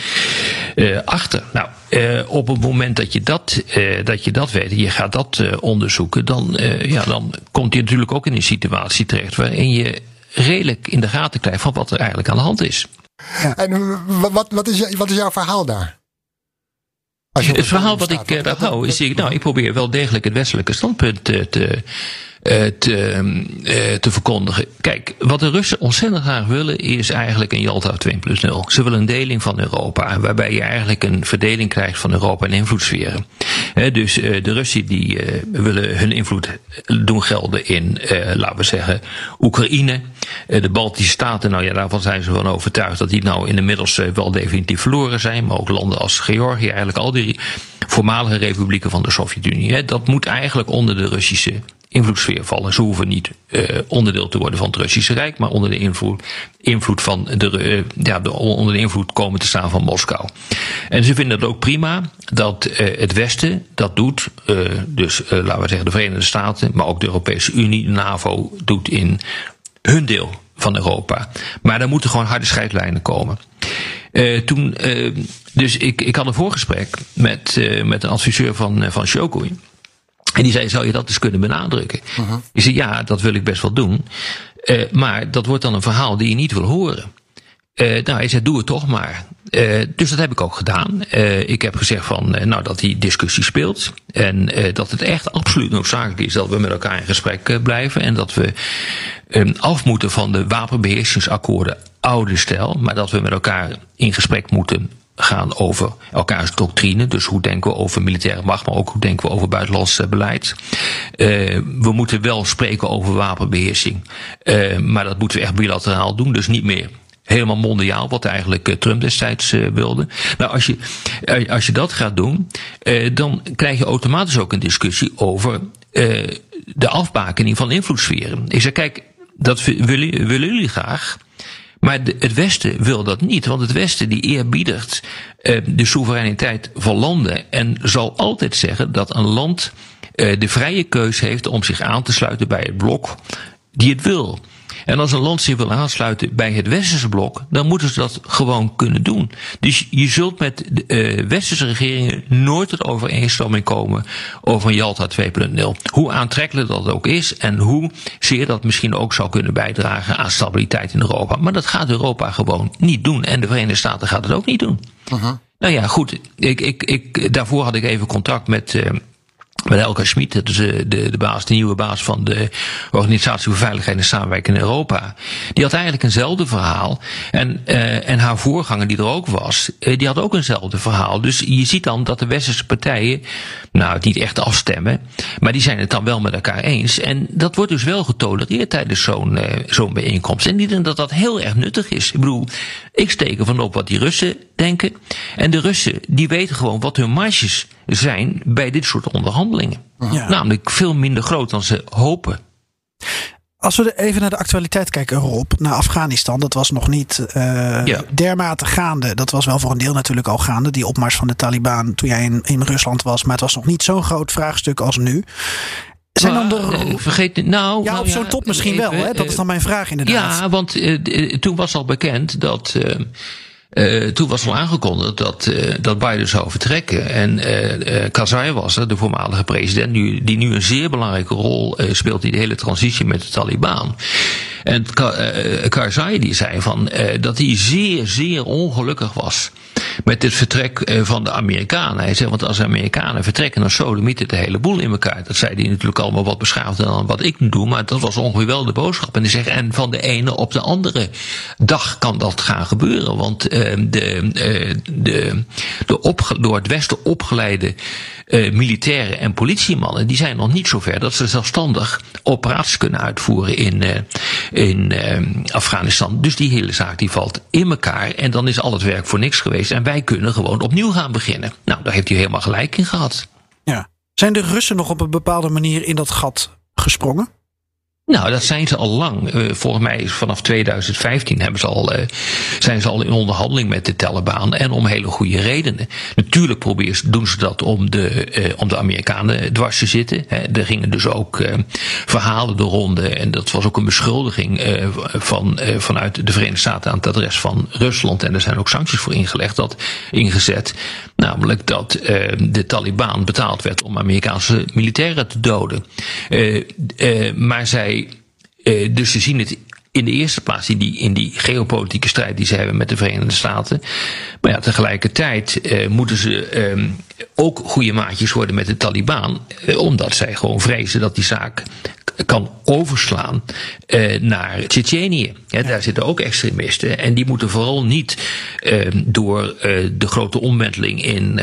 uh, achter. Nou, uh, op het moment dat je dat, uh, dat, je dat weet, je gaat dat onderzoeken, dan, ja, dan komt je natuurlijk ook in een situatie terecht waarin je redelijk in de gaten krijgt van wat er eigenlijk aan de hand is. Ja. En wat, wat, is, wat is jouw verhaal daar? Het verhaal wat ik uh, hou is, ik, nou, ik probeer wel degelijk het westelijke standpunt te, te, te, uh, te verkondigen. Kijk, wat de Russen ontzettend graag willen is eigenlijk een Jalta 2 plus 0. Ze willen een deling van Europa, waarbij je eigenlijk een verdeling krijgt van Europa en invloedssferen. Dus uh, de Russen die willen hun invloed doen gelden in, laten we zeggen, Oekraïne. de Baltische Staten, nou ja, daarvan zijn ze van overtuigd dat die nou inmiddels wel definitief verloren zijn. Maar ook landen als Georgië, eigenlijk al die voormalige republieken van de Sovjet-Unie. Dat moet eigenlijk onder de Russische invloedssfeer vallen. Ze hoeven niet uh, onderdeel te worden van het Russische Rijk, maar onder de invloed, invloed van de, uh, ja, de, onder de invloed komen te staan van Moskou. En ze vinden het ook prima dat uh, het Westen dat doet, dus laten we zeggen de Verenigde Staten, maar ook de Europese Unie, de NAVO, doet in hun deel van Europa. Maar daar moeten gewoon harde scheidlijnen komen. Uh, toen, uh, dus ik, ik had een voorgesprek met, uh, met een adviseur van, van Shokoi. En die zei, zou je dat eens kunnen benadrukken? Uh -huh. Ik zei, ja, dat wil ik best wel doen. Uh, maar dat wordt dan een verhaal die je niet wil horen. Uh, nou, hij zei, doe het toch maar. Uh, dus dat heb ik ook gedaan. ik heb gezegd van, nou, dat die discussie speelt. En dat het echt absoluut noodzakelijk is dat we met elkaar in gesprek blijven. En dat we um, af moeten van de wapenbeheersingsakkoorden oude stijl. Maar dat we met elkaar in gesprek moeten gaan over elkaars doctrine. Dus hoe denken we over militaire macht, maar ook hoe denken we over buitenlands beleid. Uh, we moeten wel spreken over wapenbeheersing. Uh, maar dat moeten we echt bilateraal doen, dus niet meer helemaal mondiaal, wat eigenlijk uh, Trump destijds wilde. Nou, als je, als je dat gaat doen, dan krijg je automatisch ook een discussie over de afbakening van invloedssferen. Ik zeg, kijk, dat willen, willen jullie graag. Maar het Westen wil dat niet, want het Westen die eerbiedigt uh, de soevereiniteit van landen en zal altijd zeggen dat een land uh, de vrije keus heeft om zich aan te sluiten bij het blok die het wil. En als een land zich wil aansluiten bij het westerse blok, dan moeten ze dat gewoon kunnen doen. Dus je zult met de uh, westerse regeringen nooit tot overeenstemming komen over een Jalta 2.0. Hoe aantrekkelijk dat ook is en hoe zeer dat misschien ook zou kunnen bijdragen aan stabiliteit in Europa. Maar dat gaat Europa gewoon niet doen. En de Verenigde Staten gaat het ook niet doen. Uh -huh. Nou ja, goed. Ik, ik, ik, daarvoor had ik even contact met. Uh, met Elka Schmid, dat is de, de, baas, de nieuwe baas van de Organisatie voor Veiligheid en Samenwerking in Europa. Die had eigenlijk eenzelfde verhaal. En, uh, en haar voorganger, die er ook was, uh, die had ook eenzelfde verhaal. Dus je ziet dan dat de westerse partijen, nou, het niet echt afstemmen, maar die zijn het dan wel met elkaar eens. En dat wordt dus wel getolereerd tijdens zo'n zo'n bijeenkomst. En denk dat dat heel erg nuttig is. Ik bedoel, ik steek ervan op wat die Russen denken. En de Russen, die weten gewoon wat hun marges bij dit soort onderhandelingen. Ja. Namelijk veel minder groot dan ze hopen. Als we even naar de actualiteit kijken, Rob, naar Afghanistan, dat was nog niet uh, ja. dermate gaande. Dat was wel voor een deel natuurlijk al gaande, die opmars van de Taliban toen jij in, in Rusland was. Maar het was nog niet zo'n groot vraagstuk als nu. Zijn dan de... Vergeet, nou, ja, op zo'n top misschien even, wel. Hè? Dat is dan mijn vraag inderdaad. Ja, want uh, toen was al bekend dat... Uh, uh, toen was al aangekondigd dat, uh, dat Biden zou vertrekken. En uh, Karzai was er, de voormalige president, nu, die nu een zeer belangrijke rol speelt in de hele transitie met de Taliban. En Karzai die zei van, dat hij zeer, zeer ongelukkig was met het vertrek van de Amerikanen. Hij zei, want als Amerikanen vertrekken, dan sodemiet het de hele boel in elkaar. Dat zei hij natuurlijk allemaal wat beschaafder dan wat ik doe, maar dat was ongeveer de boodschap. En hij zegt, en van de ene op de andere dag kan dat gaan gebeuren, want de, de, de op, door het Westen opgeleide uh, militairen en politiemannen, die zijn nog niet zover dat ze zelfstandig operaties kunnen uitvoeren in, in Afghanistan. Dus die hele zaak die valt in elkaar en dan is al het werk voor niks geweest en wij kunnen gewoon opnieuw gaan beginnen. Nou, daar heeft hij helemaal gelijk in gehad. Ja. Zijn de Russen nog op een bepaalde manier in dat gat gesprongen? Nou, dat zijn ze al lang. Uh, volgens mij vanaf 2015 hebben ze al, uh, zijn ze al in onderhandeling met de Taliban. En om hele goede redenen. Natuurlijk proberen, doen ze dat om de, uh, om de Amerikanen dwars te zitten. Er gingen dus ook verhalen de ronde. En dat was ook een beschuldiging van, vanuit de Verenigde Staten aan het adres van Rusland. En er zijn ook sancties voor ingelegd, dat, ingezet. Namelijk dat de Taliban betaald werd om Amerikaanse militairen te doden. maar zij uh, dus ze zien het in de eerste plaats in die, in die geopolitieke strijd die ze hebben met de Verenigde Staten. Maar ja, tegelijkertijd uh, moeten ze um, ook goede maatjes worden met de Taliban. Uh, omdat zij gewoon vrezen dat die zaak kan overslaan naar Tsjetsjenië. Ja, daar zitten ook extremisten. En die moeten vooral niet ehm, door de grote omwenteling in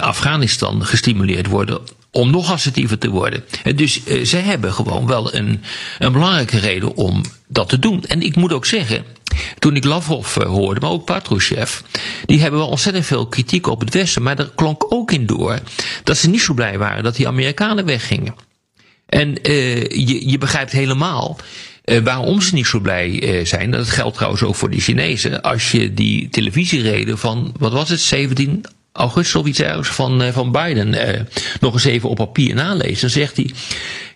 Afghanistan gestimuleerd worden om nog assertiever te worden. Dus uh, zij hebben gewoon wel een, een belangrijke reden om dat te doen. En ik moet ook zeggen, toen ik Lavrov uh, hoorde, maar ook Patrushev, die hebben wel ontzettend veel kritiek op het Westen. Maar er klonk ook in door dat ze niet zo blij waren dat die Amerikanen weggingen. En je, je begrijpt helemaal. Waarom ze niet zo blij zijn, dat geldt trouwens ook voor de Chinezen. Als je die televisiereden van, wat was het, 17 augustus of iets ergens van, uh, van Biden uh, nog eens even op papier nalezen. Dan zegt hij,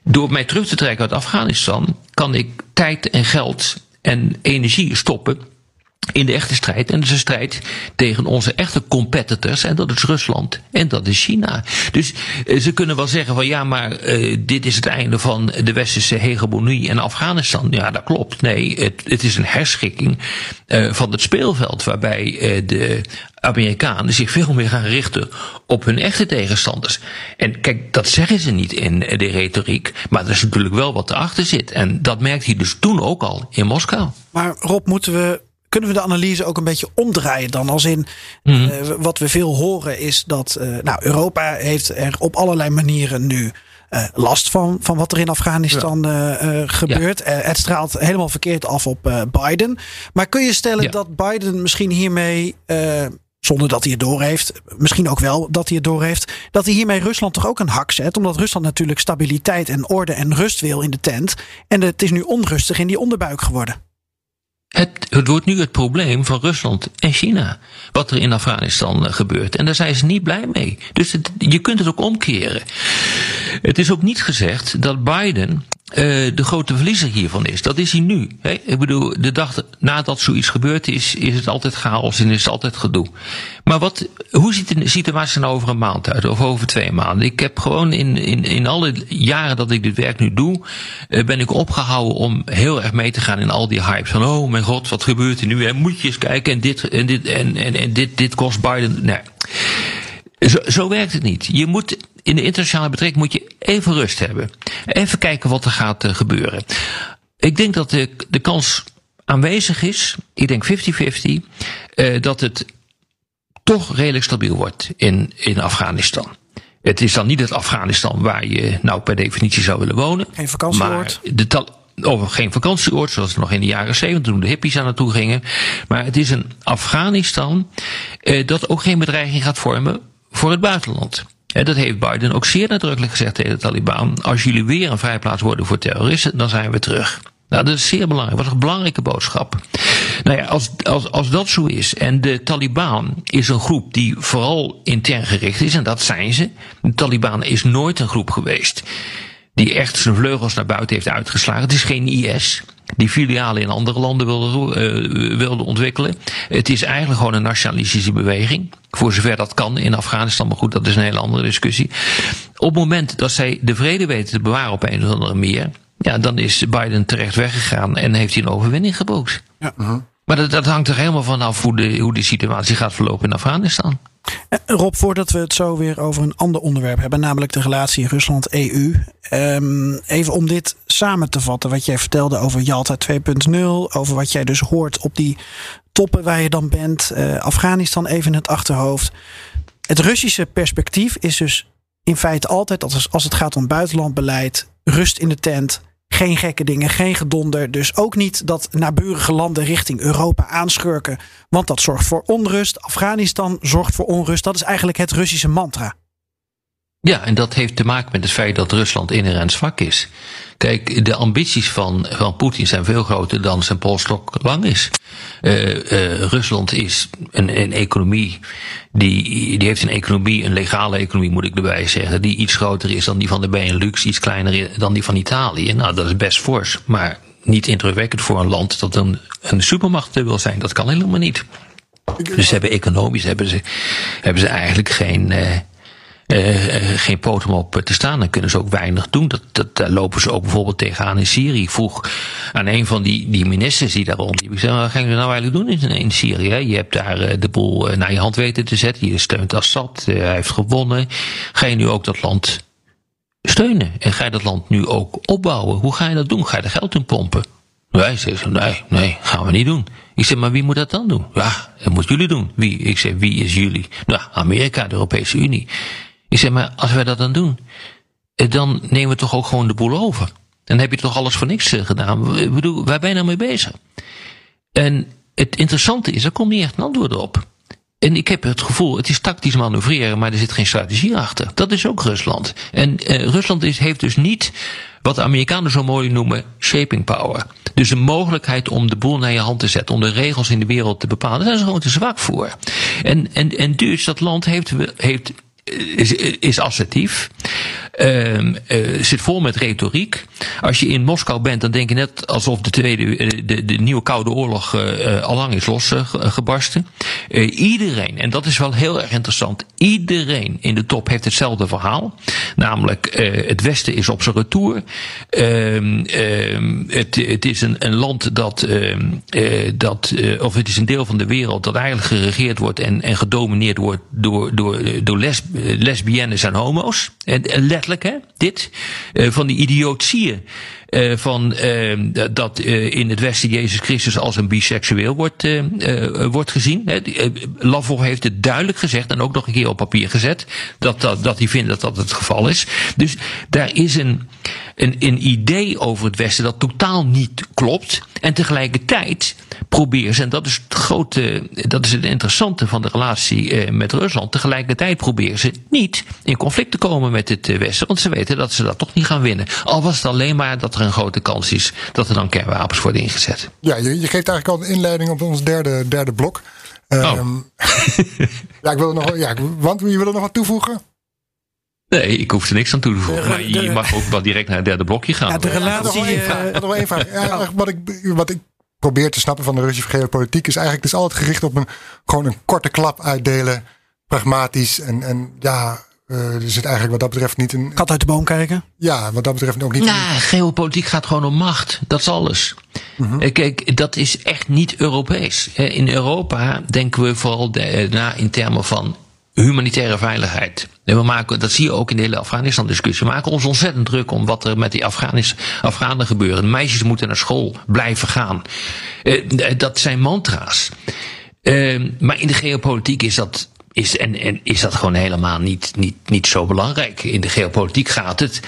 door mij terug te trekken uit Afghanistan kan ik tijd en geld en energie stoppen in de echte strijd. En dat is een strijd tegen onze echte competitors. En dat is Rusland. En dat is China. Dus uh, ze kunnen wel zeggen van ja, maar uh, dit is het einde van de westerse hegemonie in Afghanistan. Ja, dat klopt. Nee, het, het is een herschikking uh, van het speelveld. Waarbij de Amerikanen zich veel meer gaan richten op hun echte tegenstanders. En kijk, dat zeggen ze niet in de retoriek. Maar er is natuurlijk wel wat erachter zit. En dat merkte hij dus toen ook al in Moskou. Maar Rob, moeten we kunnen we de analyse ook een beetje omdraaien dan? Als in mm -hmm. uh, wat we veel horen is dat uh, nou, Europa heeft er op allerlei manieren nu uh, last van, van wat er in Afghanistan ja. gebeurt. Ja. het straalt helemaal verkeerd af op Biden. Maar kun je stellen ja. dat Biden misschien hiermee zonder dat hij het doorheeft, misschien ook wel dat hij het doorheeft, dat hij hiermee Rusland toch ook een hak zet. Omdat Rusland natuurlijk stabiliteit en orde en rust wil in de tent. En het is nu onrustig in die onderbuik geworden. Het, het, wordt nu het probleem van Rusland en China. Wat er in Afghanistan gebeurt. En daar zijn ze niet blij mee. Dus je kunt het ook omkeren. Het is ook niet gezegd dat Biden de grote verliezer hiervan is. Dat is hij nu. Hè? Ik bedoel, de dag nadat zoiets gebeurd is, is het altijd chaos en is het altijd gedoe. Maar wat, hoe ziet de situatie nou over een maand uit? Of over twee maanden? Ik heb gewoon in, in, in alle jaren dat ik dit werk nu doe, uh, ben ik opgehouden om heel erg mee te gaan in al die hypes. Van, oh mijn god, wat gebeurt er nu? En moet je eens kijken en dit, en dit, en, en, en dit, dit kost Biden. Nee. Zo, zo werkt het niet. Je moet in de internationale betrekking moet je even rust hebben. Even kijken wat er gaat uh, gebeuren. Ik denk dat de, de kans aanwezig is, ik denk 50-50, uh, dat het toch redelijk stabiel wordt in, in Afghanistan. Het is dan niet het Afghanistan waar je nou per definitie zou willen wonen. Geen vakantieoord. Maar de tal, over geen vakantieoord, zoals het nog in de jaren 70 toen de hippies aan naartoe gingen. Maar het is een Afghanistan uh, dat ook geen bedreiging gaat vormen voor het buitenland. Dat heeft Biden ook zeer nadrukkelijk gezegd tegen de Taliban. Als jullie weer een vrijplaats worden voor terroristen, dan zijn we terug. Nou, dat is zeer belangrijk. Wat een belangrijke boodschap. Nou ja, als, als, als dat zo is, en de Taliban is een groep die vooral intern gericht is, en dat zijn ze. De Taliban is nooit een groep geweest die echt zijn vleugels naar buiten heeft uitgeslagen. Het is geen IS die filialen in andere landen wilde, uh, wilde ontwikkelen. Het is eigenlijk gewoon een nationalistische beweging. Voor zover dat kan in Afghanistan, maar goed, dat is een hele andere discussie. Op het moment dat zij de vrede weten te bewaren op een of andere manier, ja, dan is Biden terecht weggegaan en heeft hij een overwinning geboekt. Ja. Uh -huh. Maar dat, dat, hangt er helemaal vanaf hoe de, hoe de situatie gaat verlopen in Afghanistan. Rob, voordat we het zo weer over een ander onderwerp hebben, namelijk de relatie Rusland-EU. Um, even om dit samen te vatten, wat jij vertelde over Jalta 2.0, over wat jij dus hoort op die toppen waar je dan bent, uh, Afghanistan even in het achterhoofd. Het Russische perspectief is dus in feite altijd, als, als het gaat om buitenlandbeleid, rust in de tent, geen gekke dingen, geen gedonder. Dus ook niet dat naburige landen richting Europa aanschurken. Want dat zorgt voor onrust. Afghanistan zorgt voor onrust. Dat is eigenlijk het Russische mantra. Ja, en dat heeft te maken met het feit dat Rusland inherent zwak is. Kijk, de ambities van, van Poetin zijn veel groter dan zijn polstok lang is. Uh, uh, Rusland is een, een economie, die, die heeft een economie, een legale economie moet ik erbij zeggen, die iets groter is dan die van de Benelux, iets kleiner dan die van Italië. Nou, dat is best fors, maar niet indrukwekkend voor een land dat een, een supermacht wil zijn. Dat kan helemaal niet. Dus hebben economisch hebben ze, hebben ze eigenlijk geen, uh, geen poot om op te staan. Dan kunnen ze ook weinig doen. Dat, dat, daar lopen ze ook bijvoorbeeld tegenaan in Syrië. Vroeg aan een van die, die ministers die daar rondliep. Ik zei, wat gaan jullie nou eigenlijk doen in, Syrië? Je hebt daar uh, de boel naar je hand weten te zetten. Je steunt Assad. hij heeft gewonnen. Ga je nu ook dat land steunen? En ga je dat land nu ook opbouwen? Hoe ga je dat doen? Ga je er geld in pompen? Nee, zei ze, nee, nee, gaan we niet doen. Ik zeg, maar wie moet dat dan doen? Ja, dat moeten jullie doen. Wie? Ik zeg, wie is jullie? Nou, Amerika, de Europese Unie. Ik zeg, maar als wij dat dan doen, dan nemen we toch ook gewoon de boel over. Dan heb je toch alles voor niks gedaan. Ik bedoel, waar ben je nou mee bezig? En het interessante is, er komt niet echt een antwoord op. En ik heb het gevoel, het is tactisch manoeuvreren, maar er zit geen strategie achter. Dat is ook Rusland. En uh, Rusland is, heeft dus niet wat de Amerikanen zo mooi noemen shaping power. Dus de mogelijkheid om de boel naar je hand te zetten, om de regels in de wereld te bepalen, daar zijn ze gewoon te zwak voor. En, en, en dus dat land heeft, heeft is, is assertief. Uh, uh, zit vol met retoriek. Als je in Moskou bent, dan denk je net alsof de, tweede, de, de nieuwe Koude Oorlog uh, al lang is losgebarsten. iedereen, en dat is wel heel erg interessant, iedereen in de top heeft hetzelfde verhaal. Namelijk, het Westen is op zijn retour. Ehm, ehm, het, het is een, land dat, dat of het is een deel van de wereld dat eigenlijk geregeerd wordt en, en gedomineerd wordt door, door, door les, lesbiennes en homo's. En, en hè, dit. Uh, van die idiotieën. Uh, van uh, dat uh, in het Westen Jezus Christus als een biseksueel wordt, wordt gezien. Lavrov heeft het duidelijk gezegd en ook nog een keer op papier gezet. Dat, dat, dat hij vindt dat dat het geval is. Dus daar is een, een, een idee over het Westen dat totaal niet klopt. En tegelijkertijd proberen ze, en dat is het grote, dat is het interessante van de relatie eh, met Rusland. Tegelijkertijd proberen ze niet in conflict te komen met het eh, Westen, want ze weten dat ze dat toch niet gaan winnen. Al was het alleen maar dat er een grote kans is dat er dan kernwapens worden ingezet. Ja, je, je geeft eigenlijk al een inleiding op ons derde, derde blok. Oh. Ehm, ja, ik wil nog, ja, want je wil er nog wat toevoegen? Nee, ik hoef er niks aan toe te voegen. Maar je mag ook wel direct naar het derde blokje gaan. Ja, de relatie. eh. Nog één vraag. Ja, wat, ik, wat ik probeer te snappen van de Russische geopolitiek is eigenlijk dus altijd gericht op een, gewoon een korte klap uitdelen. Pragmatisch. En, en ja, eh, er zit eigenlijk wat dat betreft niet een. kat uit de boom kijken. Ja, wat dat betreft ook niet. een- Nou, geopolitiek gaat gewoon om macht. Dat is alles. Kijk, dat is echt niet Europees. In Europa denken we vooral de- eh, na in termen van humanitaire veiligheid. En we maken, dat zie je ook in de hele Afghanistan-discussie. We maken ons ontzettend druk om wat er met die Afghanis, Afghanen gebeurt. Meisjes moeten naar school blijven gaan. Eh, dat zijn mantra's. Maar in de geopolitiek is dat, is, en, en is dat gewoon helemaal niet, niet, niet zo belangrijk. In de geopolitiek gaat het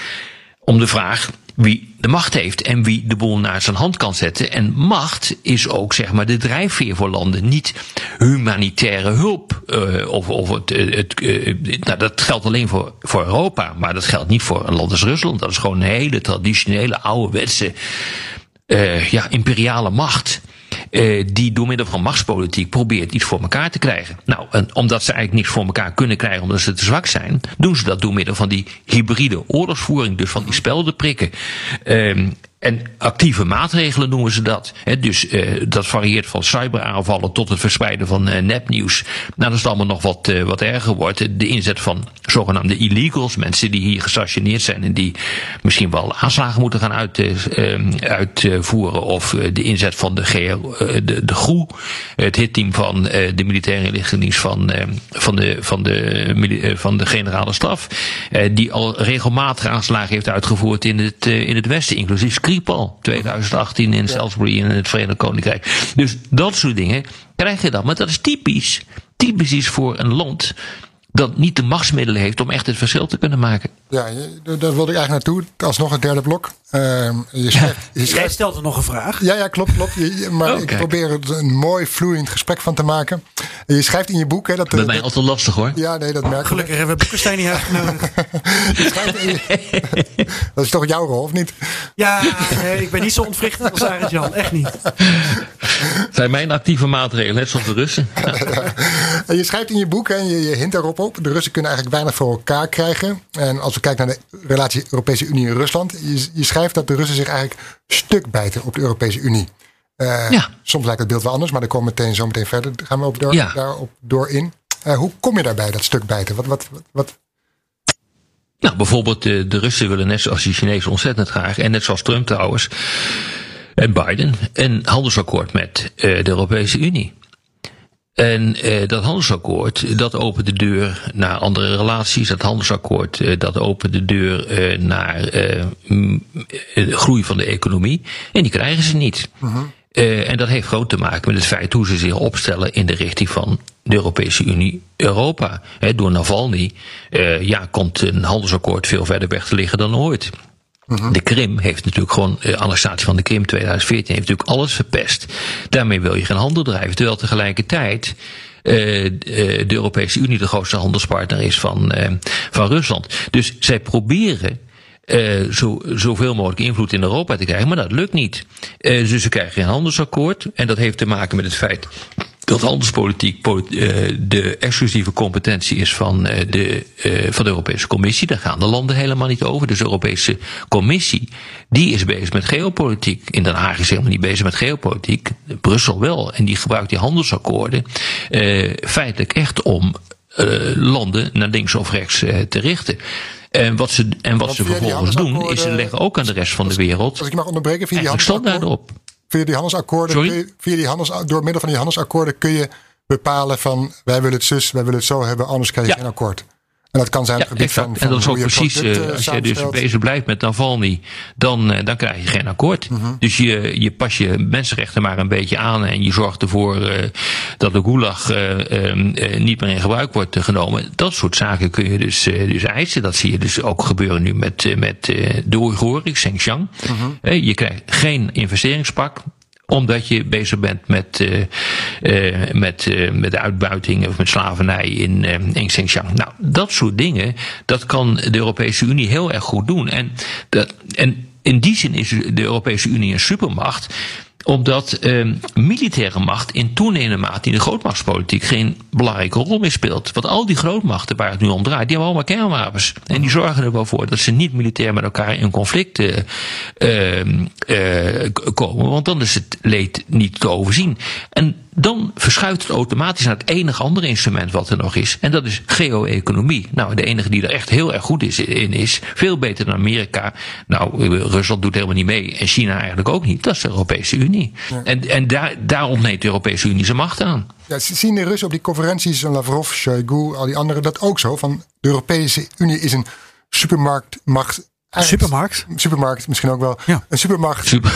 om de vraag wie de macht heeft en wie de boel naar zijn hand kan zetten. En macht is ook zeg maar de drijfveer voor landen, niet humanitaire hulp. eh, of of het, eh, het, eh, nou, dat geldt alleen voor, voor Europa, maar dat geldt niet voor een land als Rusland. Dat is gewoon een hele traditionele, ouderwetse eh, ja, imperiale macht. Eh, die door middel van machtspolitiek probeert iets voor elkaar te krijgen. Nou, omdat ze eigenlijk niks voor elkaar kunnen krijgen omdat ze te zwak zijn, doen ze dat door middel van die hybride oorlogsvoering, dus van die speldenprikken. Ehm, en actieve maatregelen noemen ze dat. Dus eh, dat varieert van cyberaanvallen tot het verspreiden van eh, nepnieuws. Nou, dat is allemaal nog wat, eh, wat erger wordt. De inzet van zogenaamde illegals, mensen die hier gestationeerd zijn en die misschien wel aanslagen moeten gaan uit, eh, eh, uitvoeren. Of de inzet van de, GR, de, de GROE, het hitteam van de militaire inlichtingendienst van, eh, van, de, van, de, van de generale staf. die al regelmatig aanslagen heeft uitgevoerd in het, in het Westen, inclusief Skripal 2018 in Salisbury in het Verenigd Koninkrijk. Dus dat soort dingen krijg je dan. Maar dat is typisch. Typisch is voor een land dat niet de machtsmiddelen heeft om echt het verschil te kunnen maken. Ja, daar wilde ik eigenlijk naartoe. Alsnog het derde blok. Ehm, je schrijft, je Jij schrijft, stelde nog een vraag. ja, ja, klopt, klopt. Je- je- maar Oh, ik kijk. probeer er een mooi, vloeiend gesprek van te maken. En je schrijft in je boek hè, dat. Bij eh, mij dat- altijd lastig hoor. ja, nee, dat merk ik. Gelukkig hebben we Boekenstein niet uitgenodigd. Je dat is toch jouw rol, of niet? Ja, nee, ik ben niet zo ontwrichtend als Arend Jan. Echt niet. Het zijn mijn actieve maatregelen, net zoals de Russen. En je schrijft in je boek, en je, je hint daarop op, de Russen kunnen eigenlijk weinig voor elkaar krijgen. En als we kijken naar de relatie Europese Unie en Rusland, je, je schrijft dat de Russen zich eigenlijk stuk bijten op de Europese Unie. Eh, Ja. Soms lijkt het beeld wel anders, maar daar komen we meteen zo meteen verder. Daar gaan we op door, Ja. daarop door in. Eh, hoe kom je daarbij, dat stuk bijten? Wat, wat, wat, wat- Nou, bijvoorbeeld de, de Russen willen net zoals de Chinezen ontzettend graag, en net zoals Trump trouwens, en Biden, een handelsakkoord met eh, de Europese Unie. En eh, dat handelsakkoord, dat opent de deur naar andere relaties. Dat handelsakkoord, eh, dat opent de deur eh, naar eh, eh, de groei van de economie. En die krijgen ze niet. Eh, en dat heeft groot te maken met het feit hoe ze zich opstellen in de richting van de Europese Unie, Europa. Door Navalny eh, ja, komt een handelsakkoord veel verder weg te liggen dan ooit. De Krim heeft natuurlijk gewoon, de annexatie van de Krim 2014 heeft natuurlijk alles verpest. Daarmee wil je geen handel drijven. Terwijl tegelijkertijd eh, eh, de Europese Unie de grootste handelspartner is van, eh, van Rusland. Dus zij proberen eh, zo, zoveel mogelijk invloed in Europa te krijgen, maar dat lukt niet. Eh, dus ze krijgen geen handelsakkoord. En dat heeft te maken met het feit dat handelspolitiek polit- eh, de exclusieve competentie is van, eh, de, eh, van de Europese Commissie. Daar gaan de landen helemaal niet over. Dus de Europese Commissie die is bezig met geopolitiek. In Den Haag is helemaal niet bezig met geopolitiek. Brussel wel. En die gebruikt die handelsakkoorden eh, feitelijk echt om eh, landen naar links of rechts eh, te richten. En wat ze, en wat Want ze vervolgens doen, is ze leggen ook aan de rest van de wereld als ik mag onderbreken, via die, op. via die handelsakkoorden, Sorry? via die handels, door middel van die handelsakkoorden kun je bepalen van wij willen het zus, wij willen het zo hebben, anders krijg je Ja. geen akkoord. En dat kan zijn op het gebied van, van en dat is ook precies, producten eh, als je dus bezig blijft met Navalny, dan, eh, dan krijg je geen akkoord. Mhm. Dus je, je pas je mensenrechten maar een beetje aan en je zorgt ervoor eh, dat de gulag eh, eh, eh, niet meer in gebruik wordt eh, genomen. Dat soort zaken kun je dus, eh, dus eisen. Dat zie je dus ook gebeuren nu met, eh, met eh, de Oeigoeren, Xinjiang. Eh, je krijgt geen investeringspak omdat je bezig bent met, eh, eh, met, eh, met uitbuiting of met slavernij in, in Xinjiang. Nou, dat soort dingen, dat kan de Europese Unie heel erg goed doen. En, dat, en in die zin is de Europese Unie een supermacht omdat eh, militaire macht in toenemende mate in de grootmachtspolitiek geen belangrijke rol meer speelt. Want al die grootmachten waar het nu om draait, die hebben allemaal kernwapens. En die zorgen er wel voor dat ze niet militair met elkaar in conflict eh, eh, eh, komen. Want dan is het leed niet te overzien. En dan verschuift het automatisch naar het enige andere instrument wat er nog is. En dat is geo-economie. Nou, de enige die er echt heel erg goed is, in is, veel beter dan Amerika. Nou, Rusland doet helemaal niet mee. En China eigenlijk ook niet. Dat is de Europese Unie. En, en daar, daar ontneemt de Europese Unie zijn macht aan. Ja, zien de Russen op die conferenties, Lavrov, Shoigu, al die anderen, dat ook zo? Van de Europese Unie is een supermarktmacht. Eigenlijk- Supermarkt. Supermarkt misschien ook wel. Ja. Een supermacht. Super.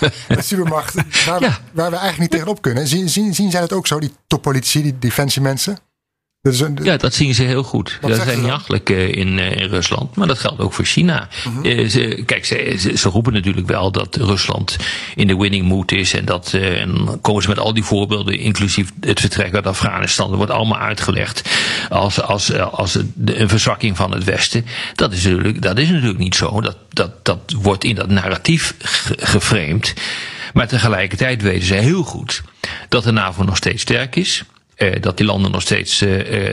eh, een supermacht waar, Ja. we, waar we eigenlijk niet tegenop kunnen. Zien, zien, zien zij dat ook zo, die toppolitici, die defensiemensen? Is een, Ja, dat zien ze heel goed. Dat zijn ze niet dan? achtelijk eh, in, eh, in Rusland. Maar dat geldt ook voor China. Mhm. Eh, ze, kijk, ze, ze, ze roepen natuurlijk wel dat Rusland in de winning mood is. En, dat, eh, en dan komen ze met al die voorbeelden, inclusief het vertrek uit Afghanistan. Dat wordt allemaal uitgelegd als, als, eh, als een verzwakking van het Westen. Dat is natuurlijk, dat is natuurlijk niet zo. Dat, dat, dat wordt in dat narratief ge- geframed. Maar tegelijkertijd weten ze heel goed dat de NAVO nog steeds sterk is. Eh, dat die landen nog steeds eh,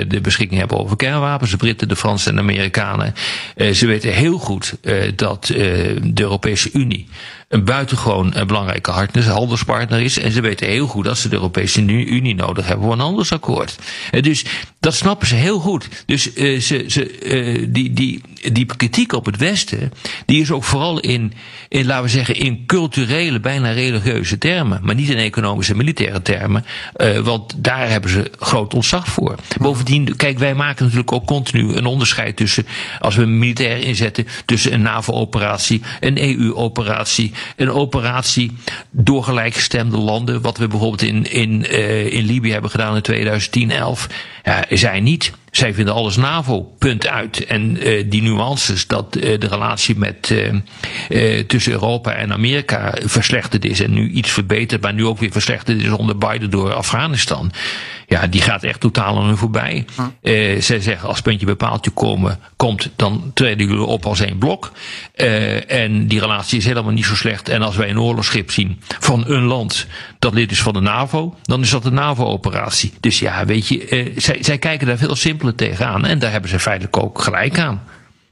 de beschikking hebben over kernwapens. De Britten, de Fransen en de Amerikanen. Eh, ze weten heel goed dat de Europese Unie een buitengewoon eh, belangrijke partner, handelspartner is. En ze weten heel goed dat ze de Europese Unie nodig hebben voor een handelsakkoord. Eh, dus dat snappen ze heel goed. Dus eh, ze, ze, die, die, die kritiek op het Westen, die is ook vooral in, in, laten we zeggen, in culturele, bijna religieuze termen. Maar niet in economische, militaire termen. Want daar hebben ze groot ontzag voor. Bovendien, kijk, wij maken natuurlijk ook continu een onderscheid tussen, als we militair inzetten, tussen een NAVO-operatie, een EU-operatie, een operatie door gelijkgestemde landen, wat we bijvoorbeeld in, in, eh, in Libië hebben gedaan in 2010, 11. Ja, zij niet. Zij vinden alles NAVO, punt uit. En eh, die nuances dat eh, de relatie met, eh, tussen Europa en Amerika verslechterd is en nu iets verbeterd, maar nu ook weer verslechterd is onder Biden door Afghanistan. Ja, die gaat echt totaal aan hun voorbij. Eh, zij zeggen als puntje bepaaltje komen, komt, dan treden jullie op als één blok. En die relatie is helemaal niet zo slecht. En als wij een oorlogsschip zien van een land dat lid is van de NAVO, dan is dat een NAVO-operatie. Dus ja, weet je, zij, zij kijken daar veel simpeler tegenaan. En daar hebben ze feitelijk ook gelijk aan.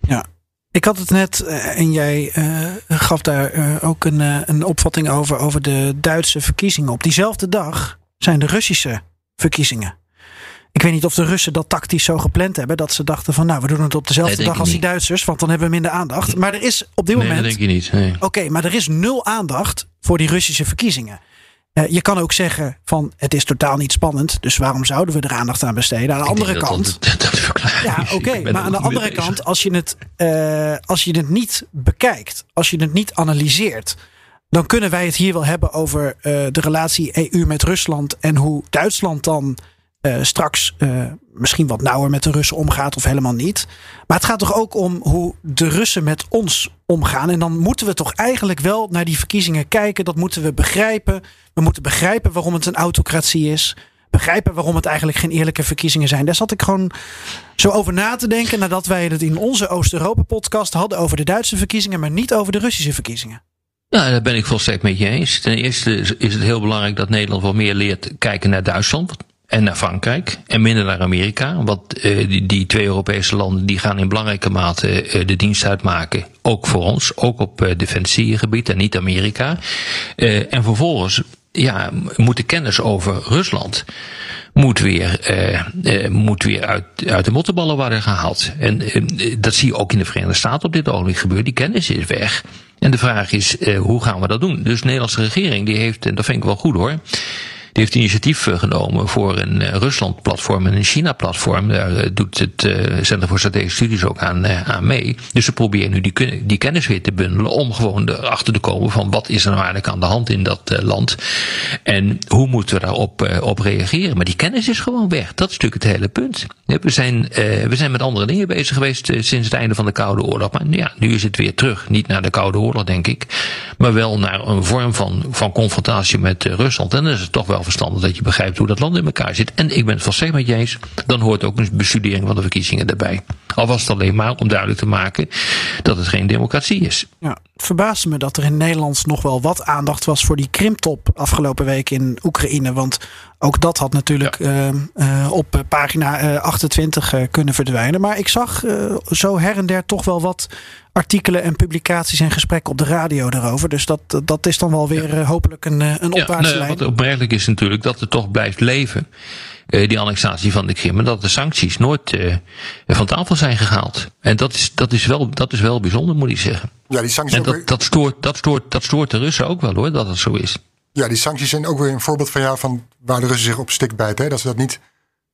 Ja. Ik had het net eh, en jij eh, gaf daar eh, ook een, een opvatting over, over de Duitse verkiezingen. Op diezelfde dag zijn de Russische verkiezingen. Ik weet niet of de Russen dat tactisch zo gepland hebben. Dat ze dachten van nou, we doen het op dezelfde Nee, dag als die. Duitsers. Want dan hebben we minder aandacht. Maar er is op dit Nee, dat moment... denk je niet. Nee. Oké, maar er is nul aandacht voor die Russische verkiezingen. Eh, je kan ook zeggen van het is totaal niet spannend. Dus waarom zouden we er aandacht aan besteden? Aan de andere kant... Dat, dat, dat de verklaring Ja, oké. Maar aan de andere bezig. kant, als je, het, eh, als je het niet bekijkt, als je het niet analyseert, dan kunnen wij het hier wel hebben over eh, de relatie EU met Rusland en hoe Duitsland dan eh, straks eh, misschien wat nauwer met de Russen omgaat of helemaal niet. Maar het gaat toch ook om hoe de Russen met ons omgaan. En dan moeten we toch eigenlijk wel naar die verkiezingen kijken. Dat moeten we begrijpen. We moeten begrijpen waarom het een autocratie is. Begrijpen waarom het eigenlijk geen eerlijke verkiezingen zijn. Daar zat ik gewoon zo over na te denken. Nadat wij het in onze Oost-Europa-podcast hadden over de Duitse verkiezingen. Maar niet over de Russische verkiezingen. Ja, daar ben ik volstrekt met je eens. Ten eerste is het heel belangrijk dat Nederland wat meer leert kijken naar Duitsland en naar Frankrijk en minder naar Amerika. Want eh, die, die twee Europese landen die gaan in belangrijke mate eh, de dienst uitmaken. Ook voor ons, ook op eh, defensiegebied en niet Amerika. En vervolgens ja, moet de kennis over Rusland moet weer, moet weer uit, uit de mottenballen worden gehaald. En dat zie je ook in de Verenigde Staten op dit ogenblik gebeuren. Die kennis is weg. En de vraag is, hoe gaan we dat doen? Dus de Nederlandse regering, die heeft, en dat vind ik wel goed hoor, die heeft initiatief genomen voor een Rusland-platform en een China-platform. Daar doet het Centrum voor Strategische Studies ook aan, aan mee. Dus ze proberen nu die, die kennis weer te bundelen om gewoon erachter te komen van wat is er nou eigenlijk aan de hand in dat land. En hoe moeten we daarop op reageren. Maar die kennis is gewoon weg. Dat is natuurlijk het hele punt. We zijn, we zijn met andere dingen bezig geweest sinds het einde van de Koude Oorlog. Maar ja, nu is het weer terug. Niet naar de Koude Oorlog, denk ik. Maar wel naar een vorm van, van confrontatie met Rusland. En dan is het toch wel dat je begrijpt hoe dat land in elkaar zit. En ik ben het volstrekt met je. Dan hoort ook een bestudering van de verkiezingen erbij. Al was het alleen maar om duidelijk te maken dat het geen democratie is. Ja, verbaasde me dat er in Nederland nog wel wat aandacht was voor die Krimtop afgelopen week in Oekraïne. Want ook dat had natuurlijk ja. uh, op pagina 28 kunnen verdwijnen. Maar ik zag zo her en der toch wel wat artikelen en publicaties en gesprekken op de radio daarover. Dus dat, dat is dan wel weer ja. hopelijk een, een opwaartse ja, lijn. Wat opmerkelijk is natuurlijk dat het toch blijft leven. Uh, die annexatie van de Krim. En dat de sancties nooit uh, van tafel zijn gehaald. En dat is, dat, is wel, dat is wel bijzonder, moet ik zeggen. Ja, die sancties en dat, dat, stoort, dat, stoort, dat stoort de Russen ook wel hoor, dat het zo is. Ja, die sancties zijn ook weer een voorbeeld van jou van waar de Russen zich op stik bijten. Hè? Dat ze dat niet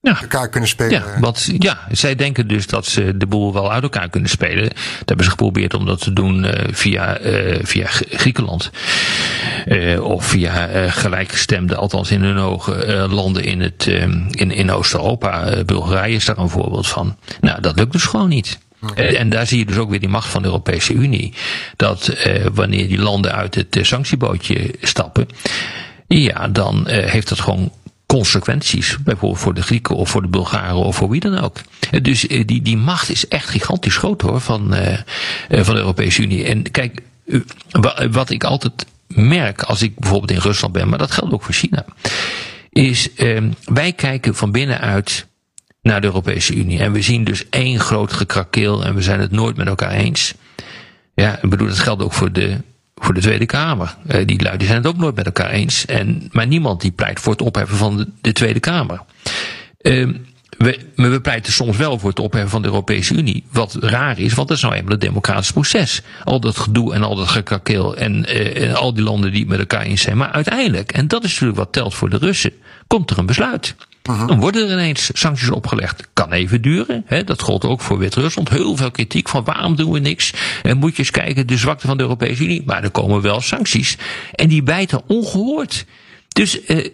ja. elkaar kunnen spelen. Ja, want, ja, zij denken dus dat ze de boel wel uit elkaar kunnen spelen. Dat hebben ze geprobeerd om dat te doen uh, via, uh, via Griekenland. Uh, of via gelijkgestemde, althans in hun ogen, landen in, het, in, in Oost-Europa. Bulgarije is daar een voorbeeld van. Nou, dat lukt dus gewoon niet. En daar zie je dus ook weer die macht van de Europese Unie. Dat eh, wanneer die landen uit het sanctiebootje stappen, ja, dan eh, heeft dat gewoon consequenties. Bijvoorbeeld voor de Grieken of voor de Bulgaren of voor wie dan ook. Dus die, die macht is echt gigantisch groot hoor van, uh, van de Europese Unie. En kijk, wat ik altijd merk als ik bijvoorbeeld in Rusland ben, maar dat geldt ook voor China, is uh, wij kijken van binnenuit naar de Europese Unie. En we zien dus één groot gekrakeel en we zijn het nooit met elkaar eens. Ja, ik bedoel, dat geldt ook voor de voor de Tweede Kamer. Uh, die lui zijn het ook nooit met elkaar eens. En, maar niemand die pleit voor het opheffen van de, de Tweede Kamer. Uh, we, maar we pleiten soms wel voor het opheffen van de Europese Unie. Wat raar is, want dat is nou eenmaal het democratisch proces. Al dat gedoe en al dat gekakeel en, uh, en al die landen die het met elkaar eens zijn. Maar uiteindelijk, en dat is natuurlijk wat telt voor de Russen, komt er een besluit. Uh-huh. Dan worden er ineens sancties opgelegd. Kan even duren. Hè? Dat gold ook voor Wit-Rusland. Heel veel kritiek van waarom doen we niks. En moet je eens kijken, de zwakte van de Europese Unie. Maar er komen wel sancties. En die bijten ongehoord. Dus uh,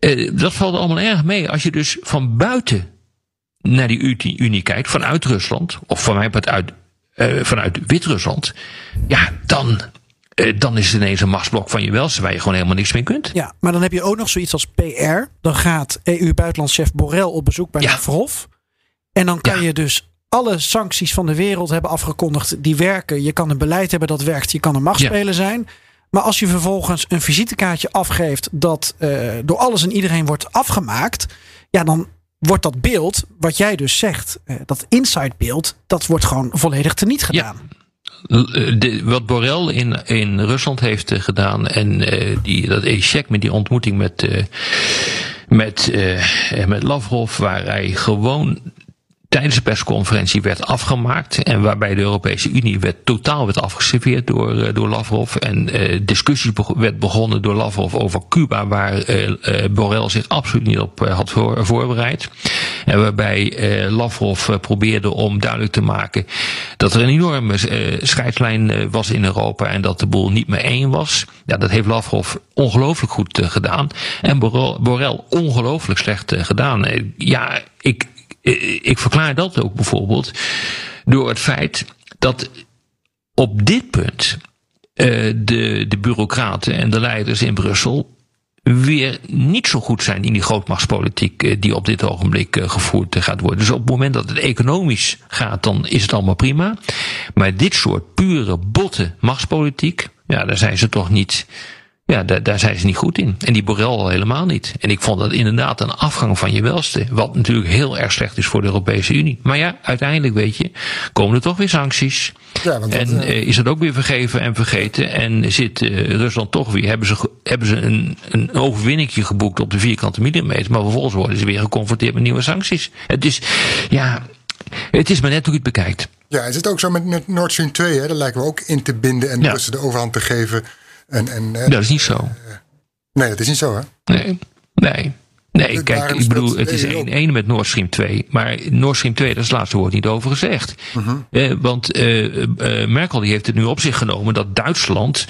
uh, dat valt allemaal erg mee. Als je dus van buiten naar die Unie kijkt, vanuit Rusland, of van mij uh, vanuit Wit-Rusland, ja, dan uh, dan is het ineens een machtsblok van je welste waar je gewoon helemaal niks mee kunt. Ja, maar dan heb je ook nog zoiets als PR. Dan gaat EU-buitenlandchef Borrell op bezoek bij ja. Lavrov. En dan kan ja. je dus alle sancties van de wereld hebben afgekondigd die werken. Je kan een beleid hebben dat werkt. Je kan een machtspeler ja. zijn. Maar als je vervolgens een visitekaartje afgeeft dat uh, door alles en iedereen wordt afgemaakt. Ja, dan wordt dat beeld, wat jij dus zegt, uh, dat inside beeld, dat wordt gewoon volledig teniet gedaan. Ja. De, wat Borrell in, in Rusland heeft uh, gedaan en uh, die, dat echec met die ontmoeting met, uh, met, met Lavrov, waar hij gewoon tijdens de persconferentie werd afgemaakt. En waarbij de Europese Unie werd, totaal werd afgeserveerd door, door Lavrov. En uh, discussies werd begonnen door Lavrov over Cuba, waar uh, Borrell zich absoluut niet op had voor, voorbereid. En waarbij Lavrov probeerde om duidelijk te maken dat er een enorme scheidslijn was in Europa en dat de boel niet meer één was. Ja, dat heeft Lavrov ongelooflijk goed gedaan. En Borrell, Borrell ongelooflijk slecht gedaan. ja, ik, ik verklaar dat ook bijvoorbeeld door het feit dat op dit punt uh, de, de bureaucraten en de leiders in Brussel weer niet zo goed zijn in die grootmachtspolitiek die op dit ogenblik gevoerd gaat worden. Dus op het moment dat het economisch gaat, dan is het allemaal prima. Maar dit soort pure botte machtspolitiek, ja, daar zijn ze toch niet ja, daar, zijn ze niet goed in. En die Borrell al helemaal niet. En ik vond dat inderdaad een afgang van je welste. Wat natuurlijk heel erg slecht is voor de Europese Unie. Maar ja, uiteindelijk weet je, komen er toch weer sancties. Ja, want en dat, uh, is het ook weer vergeven en vergeten. En zit uh, Rusland toch weer, hebben ze, hebben ze een, een overwinningje geboekt op de vierkante millimeter. Maar vervolgens worden ze weer geconfronteerd met nieuwe sancties. Het is, ja, het is maar net hoe je het bekijkt. Ja, is het ook zo met Nord Stream 2? Hè? Daar lijken we ook in te binden en ja. Russen de overhand te geven. En, en, dat is niet zo. nee, dat is niet zo, hè? Nee. Nee. Nee, kijk, ik bedoel, het is één ene met Nord Stream 2. Maar Nord Stream 2, daar is het laatste woord niet over gezegd. Mhm. eh, want eh, eh, Merkel die heeft het nu op zich genomen dat Duitsland,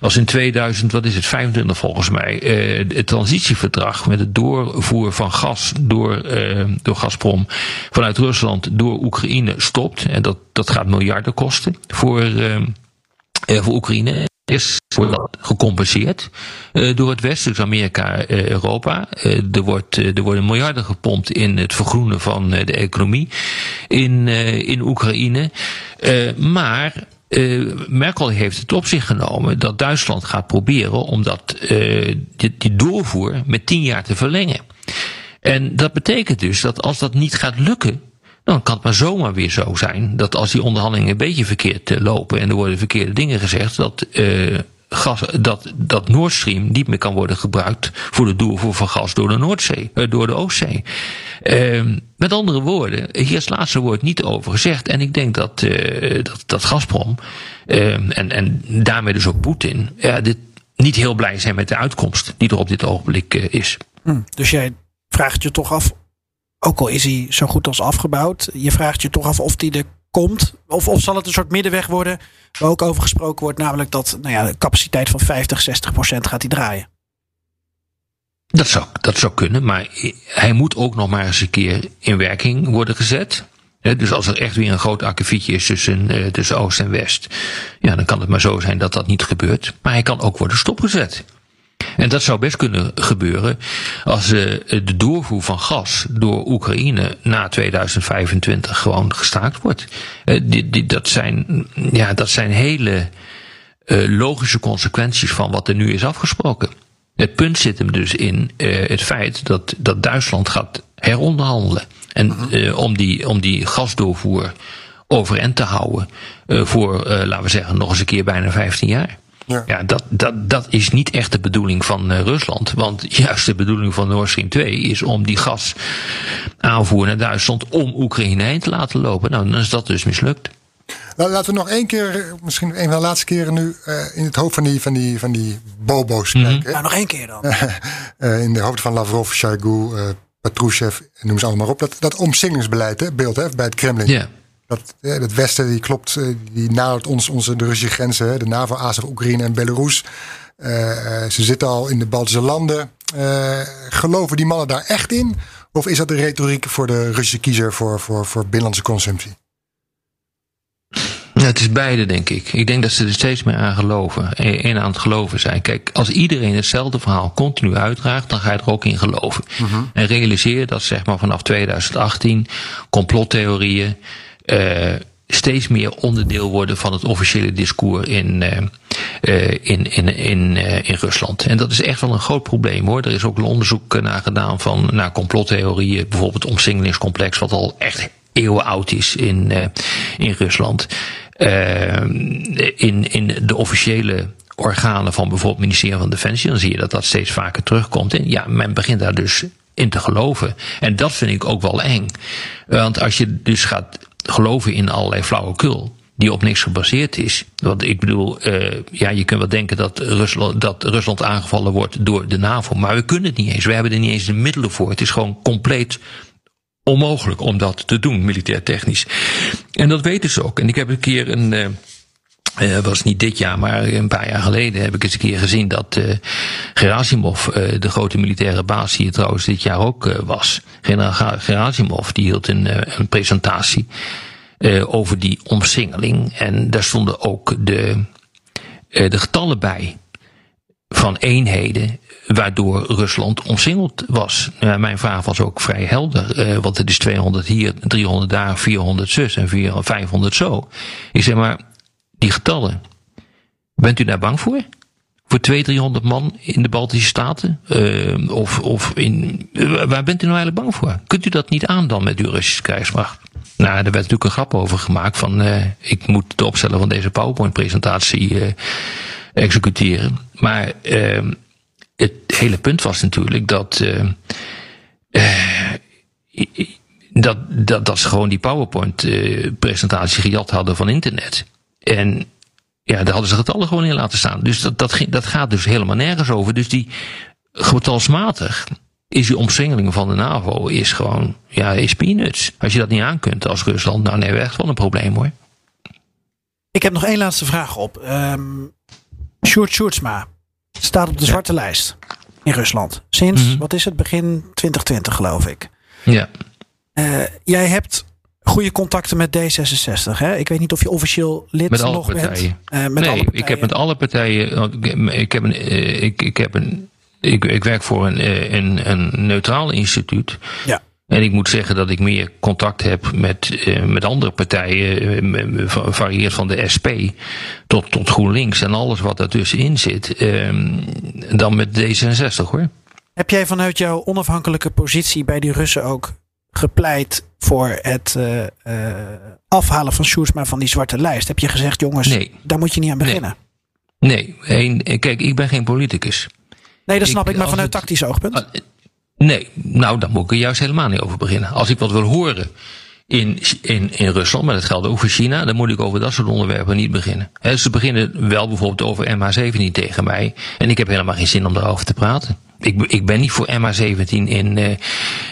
als in 2000, wat is het, 25 volgens mij, eh, het transitieverdrag met het doorvoer van gas door, eh, door Gazprom vanuit Rusland door Oekraïne stopt. En dat, dat gaat miljarden kosten voor, eh, eh, voor Oekraïne is wordt gecompenseerd eh, door het Westen, dus Amerika, eh, Europa. Eh, er, wordt, er worden miljarden gepompt in het vergroenen van de economie in, in Oekraïne. Maar Merkel heeft het op zich genomen dat Duitsland gaat proberen om dat, die doorvoer met tien jaar te verlengen. En dat betekent dus dat als dat niet gaat lukken, dan kan het maar zomaar weer zo zijn dat als die onderhandelingen een beetje verkeerd eh, lopen en er worden verkeerde dingen gezegd, dat, eh, gas, dat, dat Nord Stream niet meer kan worden gebruikt voor de doorvoer van gas door de Noordzee, eh, door de Oostzee. Ehm, met andere woorden, hier is het laatste woord niet over gezegd. En ik denk dat, dat, dat Gazprom ehm, en, en daarmee dus ook Poetin ja, dit niet heel blij zijn met de uitkomst die er op dit ogenblik is. Hm, Dus jij vraagt je toch af, ook al is hij zo goed als afgebouwd, je vraagt je toch af of die er komt. Of, of zal het een soort middenweg worden, waar ook over gesproken wordt, namelijk dat nou ja, de capaciteit van 50, 60 procent gaat hij draaien. Dat zou, dat zou kunnen, maar hij moet ook nog maar eens een keer in werking worden gezet. Dus als er echt weer een groot akkefietje is tussen, eh, tussen Oost en West, ja, dan kan het maar zo zijn dat dat niet gebeurt. Maar hij kan ook worden stopgezet. En dat zou best kunnen gebeuren als eh, de doorvoer van gas door Oekraïne na 2025 gewoon gestaakt wordt. Eh, dat, zijn, ja, dat zijn hele eh, logische consequenties van wat er nu is afgesproken. Het punt zit hem dus in het feit dat, dat Duitsland gaat heronderhandelen. En eh, om, die, om die gasdoorvoer overeind te houden voor, laten we zeggen, nog eens een keer bijna 15 jaar. Ja. Ja, dat, dat, dat is niet echt de bedoeling van eh, Rusland. Want juist de bedoeling van Nord Stream 2 is om die gas aanvoer naar Duitsland om Oekraïne heen te laten lopen. Nou, dan is dat dus mislukt. Nou, laten we nog één keer, misschien een van de laatste keren nu, eh, in het hoofd van die, van die, van die bobo's kijken. Nou, nog één keer dan. Eh, in de hoofd van Lavrov, Shoigu, eh Patrushev, noem ze allemaal op. Dat, dat omsingelingsbeleid, hè, beeld hè, bij het Kremlin. Ja. Dat, het Westen, die klopt, eh, die nadert ons, onze, de Russische grenzen. De NAVO, ASAF, Oekraïne en Belarus. Eh, eh, ze zitten al in de Baltische landen. Geloven die mannen daar echt in? Of is dat de retoriek voor de Russische kiezer voor, voor, voor binnenlandse consumptie? Ja, het is beide, denk ik. Ik denk dat ze er steeds meer aan geloven. En aan het geloven zijn. Kijk, als iedereen hetzelfde verhaal continu uitdraagt, dan ga je er ook in geloven. En realiseer dat, zeg maar, vanaf 2018 complottheorieën steeds meer onderdeel worden van het officiële discours in, eh, eh, in, in, in, eh, in Rusland. En dat is echt wel een groot probleem hoor. Er is ook een onderzoek eh, naar gedaan van naar complottheorieën. Bijvoorbeeld het omsingelingscomplex, wat al echt eeuwen oud is in, eh, in Rusland. Eh, in, in de officiële organen van bijvoorbeeld het ministerie van Defensie, dan zie je dat dat steeds vaker terugkomt. En ja, men begint daar dus in te geloven. En dat vind ik ook wel eng. Want als je dus gaat geloven in allerlei flauwekul, die op niks gebaseerd is. Want ik bedoel, eh, ja, je kunt wel denken dat Rusland, dat Rusland aangevallen wordt door de NAVO, maar we kunnen het niet eens. We hebben er niet eens de middelen voor. Het is gewoon compleet onmogelijk om dat te doen, militair technisch. En dat weten ze ook. En ik heb een keer een. eh eh, was niet dit jaar, maar een paar jaar geleden heb ik eens een keer gezien dat eh Gerasimov, eh, de grote militaire baas, die hier trouwens dit jaar ook was, generaal Gerasimov, die hield een, een presentatie over die omsingeling. En daar stonden ook de, de getallen bij van eenheden waardoor Rusland omsingeld was. Nou, mijn vraag was ook vrij helder, eh, want het is 200 hier, 300 daar, 400 zus en 400, 500 zo. Ik zeg maar, die getallen, bent u daar bang voor? Voor 200, 300 man in de Baltische Staten? Eh, of of in, eh, waar bent u nou eigenlijk bang voor? Kunt u dat niet aan dan met uw Russische krijgsmacht? Nou, er werd natuurlijk een grap over gemaakt van, eh, ik moet het opstellen van deze PowerPoint-presentatie executeren. Maar eh, het hele punt was natuurlijk dat, dat, dat, dat ze gewoon die PowerPoint-presentatie gejat hadden van internet. En ja, daar hadden ze getallen gewoon in laten staan. Dus dat, dat, gaat dus helemaal nergens over. Dus die getalsmatig is die omsingeling van de NAVO is gewoon, ja, is peanuts. Als je dat niet aan kunt als Rusland, nou nee, we echt wel een probleem hoor. Ik heb nog één laatste vraag op. Um, Sjoerd Sjoerdsma staat op de zwarte lijst in Rusland. Sinds, mm -hmm. wat is het, begin 2020 geloof ik. Ja. Uh, jij hebt goede contacten met D66. Hè? Ik weet niet of je officieel lid met alle nog partijen. bent. Uh, met nee, alle partijen. ik heb met alle partijen. Ik heb een. uh, Ik, ik, heb een ik, ik werk voor een, een, een neutraal instituut. Ja. En ik moet zeggen dat ik meer contact heb met, met andere partijen, varieert van de SP tot, tot GroenLinks en alles wat daartussenin zit, uh, dan met D66 hoor. Heb jij vanuit jouw onafhankelijke positie bij die Russen ook gepleit voor het uh, afhalen van Sjoerdsma van die zwarte lijst? Heb je gezegd, jongens, nee. daar moet je niet aan beginnen? Nee, nee. Een, kijk, ik ben geen politicus. Nee, dat snap ik, ik maar vanuit het, tactisch oogpunt. Nee, nou, dan moet ik er juist helemaal niet over beginnen. Als ik wat wil horen in, in, in Rusland, maar dat geldt ook voor China, dan moet ik over dat soort onderwerpen niet beginnen. He, ze beginnen wel bijvoorbeeld over MH17 tegen mij. En ik heb helemaal geen zin om daarover te praten. Ik, ik ben niet voor MH17 in, uh,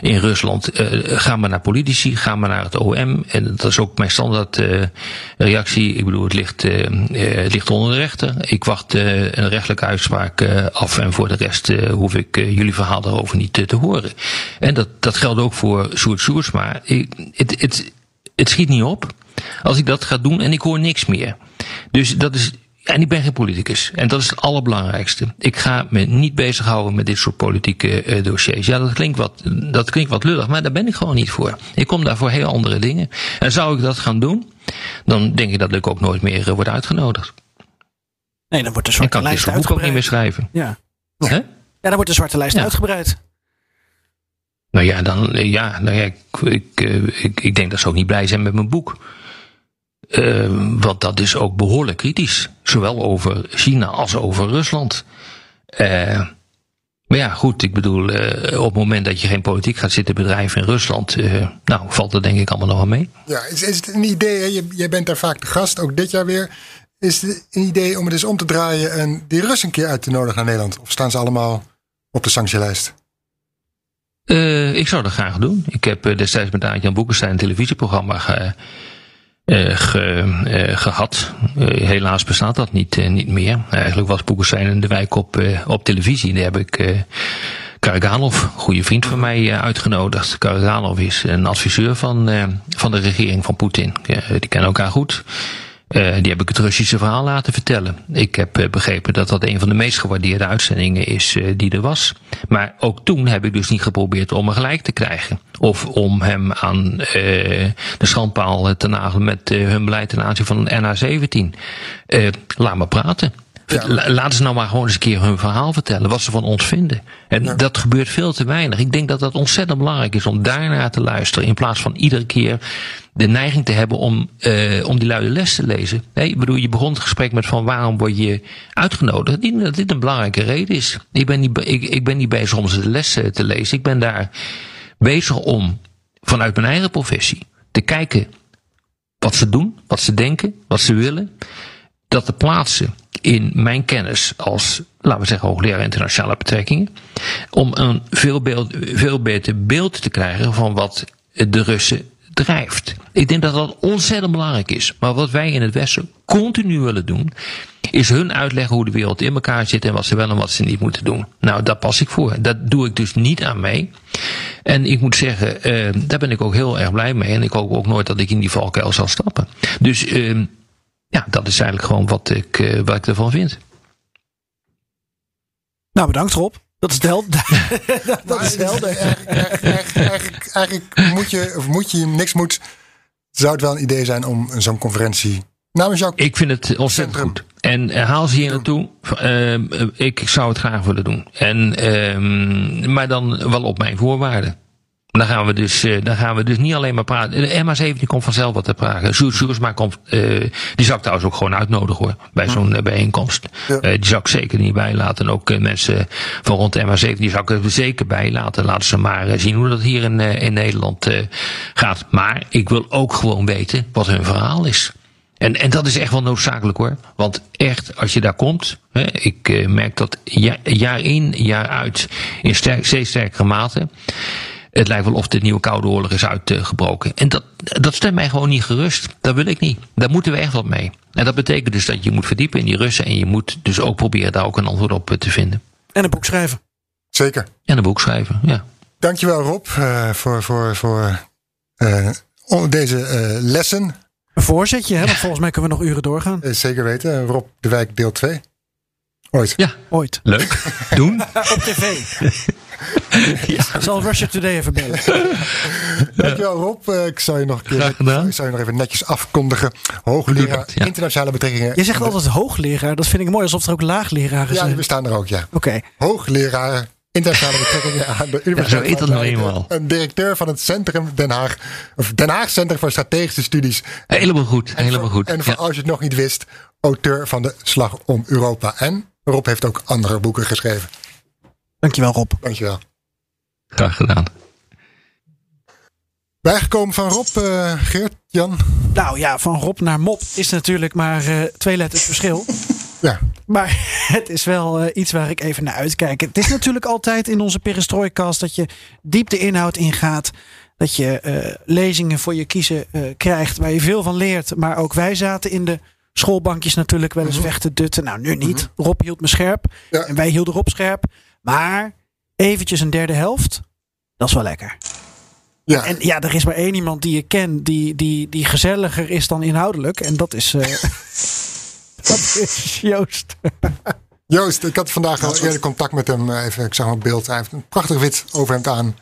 in Rusland. Uh, ga maar naar politici, ga maar naar het OM. En dat is ook mijn standaard uh, reactie. Ik bedoel, het ligt, het ligt onder de rechter. Ik wacht een rechtelijke uitspraak af. En voor de rest hoef ik jullie verhaal daarover niet te horen. En dat, dat geldt ook voor Soert Soersma. Het, het, het schiet niet op als ik dat ga doen en ik hoor niks meer. Dus dat is en ik ben geen politicus. En dat is het allerbelangrijkste. Ik ga me niet bezighouden met dit soort politieke uh, dossiers. Ja, dat klinkt, wat, dat klinkt wat lullig, maar daar ben ik gewoon niet voor. Ik kom daar voor heel andere dingen. En zou ik dat gaan doen, dan denk ik dat ik ook nooit meer uh, word uitgenodigd. Nee, dan wordt de zwarte lijst uitgebreid. Ik kan ook niet meer schrijven. Ja. Ja, dan wordt de zwarte lijst ja. uitgebreid. Nou ja, dan, ja, nou ja ik, ik, ik, ik denk dat ze ook niet blij zijn met mijn boek. Uh, want dat is ook behoorlijk kritisch. Zowel over China als over Rusland. Uh, maar ja, goed, ik bedoel, uh, op het moment dat je geen politiek gaat zitten bedrijven in Rusland, nou, valt dat denk ik allemaal nog wel mee. Ja, is, is het een idee, hè? Jij bent daar vaak de gast, ook dit jaar weer. Is het een idee om het eens om te draaien en die Russen een keer uit te nodigen naar Nederland? Of staan ze allemaal op de sanctielijst? ik zou dat graag doen. Ik heb destijds met Aart-Jan Boekenstein een televisieprogramma ge, uh, ge, uh, gehad. Uh, helaas bestaat dat niet, niet meer. Eigenlijk was Boekestein in de wijk op, op televisie. Daar heb ik Karaganov, goede vriend van mij, uitgenodigd. Karaganov is een adviseur van, van de regering van Poetin. die kennen elkaar goed. Uh, die heb ik het Russische verhaal laten vertellen. Ik heb uh, begrepen dat dat een van de meest gewaardeerde uitzendingen is uh, die er was. Maar ook toen heb ik dus niet geprobeerd om hem gelijk te krijgen. Of om hem aan de schandpaal te nagelen met hun beleid ten aanzien van NH17. laat me praten. Ja. Laten ze nou maar gewoon eens een keer hun verhaal vertellen. Wat ze van ons vinden. En ja. dat gebeurt veel te weinig. Ik denk dat dat ontzettend belangrijk is om daarnaar te luisteren. In plaats van iedere keer de neiging te hebben om, uh, om die luide les te lezen. Nee, ik bedoel, je begon het gesprek met van waarom word je uitgenodigd. Ik denk dat dit een belangrijke reden is. Ik ben niet, ik, ik ben niet bezig om ze de les te lezen. Ik ben daar bezig om vanuit mijn eigen professie te kijken wat ze doen, wat ze denken, wat ze willen. Dat te plaatsen in mijn kennis als, laten we zeggen, hoogleraar internationale betrekkingen. Om een veel, beeld, veel beter beeld te krijgen van wat de Russen drijft. Ik denk dat dat ontzettend belangrijk is. Maar wat wij in het Westen continu willen doen, is hun uitleggen hoe de wereld in elkaar zit en wat ze wel en wat ze niet moeten doen. Nou, daar pas ik voor. Dat doe ik dus niet aan mee. En ik moet zeggen, uh, daar ben ik ook heel erg blij mee. En ik hoop ook nooit dat ik in die valkuil zal stappen. Dus uh, ja, dat is eigenlijk gewoon wat ik, uh, wat ik ervan vind. Nou, bedankt Rob. Dat is helder. dat, dat is helder. Eigenlijk, eigenlijk, eigenlijk, moet je, of moet je niks moet. Zou het wel een idee zijn om zo'n conferentie namens jou. Ik vind het ontzettend goed. En uh, haal ze hier naartoe. Uh, ik zou het graag willen doen. En, uh, maar dan wel op mijn voorwaarden. Dan gaan we dus, uh, dan gaan we dus niet alleen maar praten. De MA17 komt vanzelf wat te praten. Soersma komt, uh, die zou ik trouwens ook gewoon uitnodigen hoor. Bij zo'n uh, bijeenkomst. Ja. die zou ik zeker niet bijlaten. En ook mensen van rond de MA17, die zou ik er zeker bijlaten. Laten ze maar zien hoe dat hier in, in Nederland gaat. Maar ik wil ook gewoon weten wat hun verhaal is. En, en dat is echt wel noodzakelijk hoor. Want echt, als je daar komt, hè, ik merk dat jaar, jaar in, jaar uit in sterk, steeds sterkere mate. Het lijkt wel of de nieuwe Koude Oorlog is uitgebroken. En dat, dat stemt mij gewoon niet gerust. Dat wil ik niet. Daar moeten we echt wat mee. En dat betekent dus dat je moet verdiepen in die Russen. En je moet dus ook proberen daar ook een antwoord op te vinden. En een boek schrijven. Zeker. En een boek schrijven, ja. Dankjewel Rob uh, voor, voor, voor uh, deze uh, lessen. Een voorzetje, hè? want volgens mij kunnen we nog uren doorgaan. Zeker weten. Rob de Wijk deel 2. Ooit. Ja, ooit. Leuk. Doen. Op tv. ja. Zal Russia Today even bellen. Dankjewel Rob. Ik zal je nog, een keer, ik zal je nog even netjes afkondigen. Hoogleraar ja. internationale betrekkingen. Je zegt altijd hoogleraar. Dat vind ik mooi, alsof er ook laagleraren Ja, zijn. die bestaan er ook, ja. Oké. Okay. Hoogleraar internationale betrekkingen aan de Ja, Universiteit zo heet dat van nou. Een directeur van het Centrum Den Haag. Of Den Haag Centrum voor Strategische Studies. Helemaal goed. En Helemaal voor- goed. En voor Ja. als je het nog niet wist, auteur van de Slag om Europa. En Rob heeft ook andere boeken geschreven. Dankjewel Rob. Dankjewel. Graag gedaan. Bijgekomen van Rob, eh, Geert, Jan. Nou ja, van Rob naar Mop is natuurlijk maar eh, twee letters verschil. Ja, Maar het is wel eh, iets waar ik even naar uitkijk. Het is natuurlijk altijd in onze perestrooikast dat je diep de inhoud ingaat. Dat je eh, lezingen voor je kiezen eh, krijgt waar je veel van leert. Maar ook wij zaten in de schoolbankjes natuurlijk wel eens weg te dutten. Nou, nu niet. Rob hield me scherp. Ja. En wij hielden Rob scherp. Maar eventjes een derde helft, dat is wel lekker. ja. En ja, er is maar één iemand die ik ken die, die, die gezelliger is dan inhoudelijk. En dat is, eh, dat is Joost. Joost, ik had vandaag al eerder contact met hem. Even, ik zag een beeld. Hij heeft een prachtig wit overhemd aan.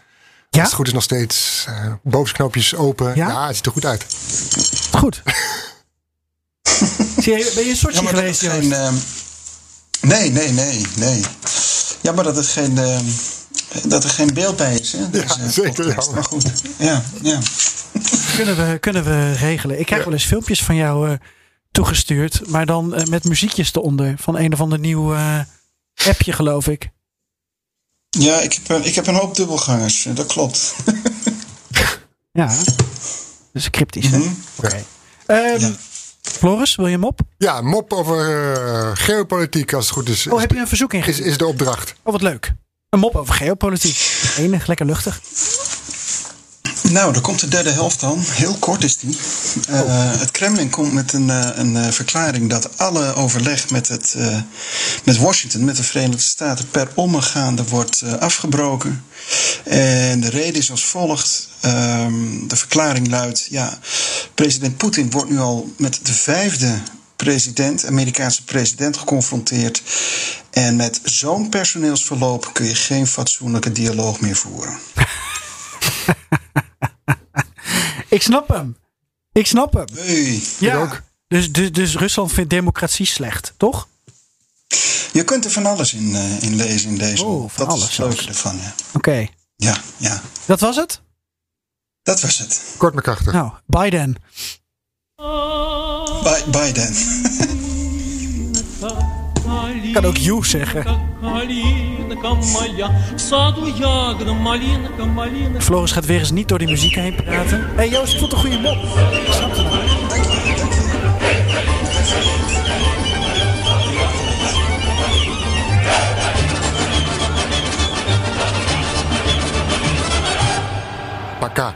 Ja? Als het goed is nog steeds. eh bovensknoopjes open. Ja? Ja? het ziet er goed uit. Goed. Zie je, ben je een soortje Ja, geweest, het Joost? geen. ehm, nee, nee, nee, nee. Ja, maar dat het geen. ehm, dat er geen beeld bij is. Hè, deze zeker, podcast. ja. Maar goed. Ja, ja. Kunnen, we, kunnen we regelen. Ik krijg wel eens filmpjes van jou eh, toegestuurd. Maar dan eh, met muziekjes eronder. Van een of ander nieuw eh, appje, geloof ik. ja ik, heb een, ik heb een hoop dubbelgangers. eh, Dat klopt. Ja. Dus cryptisch, hè? Mhm. Oké. Ehm, Ja. Floris, wil je hem op? Ja, mop over eh, geopolitiek als het goed is. Oh, heb je een verzoek is, ingestuurd? is de opdracht. Oh, wat leuk. Een mop over geopolitiek. Enig, lekker luchtig. Nou, daar komt de derde helft dan. Heel kort is die. Eh, Het Kremlin komt met een, eh, een eh, verklaring dat alle overleg met, het, met Washington, met de Verenigde Staten, per omgaande wordt afgebroken. En de reden is als volgt. Ehm, de verklaring luidt: ja, president Poetin wordt nu al met de vijfde president, Amerikaanse president, geconfronteerd. En met zo'n personeelsverloop kun je geen fatsoenlijke dialoog meer voeren. Ik snap hem. Ik snap hem. Hey. Ja. ook. Dus, dus, dus Rusland vindt democratie slecht, toch? Je kunt er van alles in, eh, in lezen in deze. Oh, boek. van dat alles is het leuke zelfs. ervan, ja. Oké. Ja, ja. Dat was het? Dat was het. Kort maar krachtig. Nou, Biden. Bi- Biden Ik kan ook you zeggen. Малинка моя, в саду ягода, малинка, малинка. Floris gaat weer eens niet door die muziek heen praten. Hé hey Joost, ik vond het een goede mop. Ik snap het nou. Paka.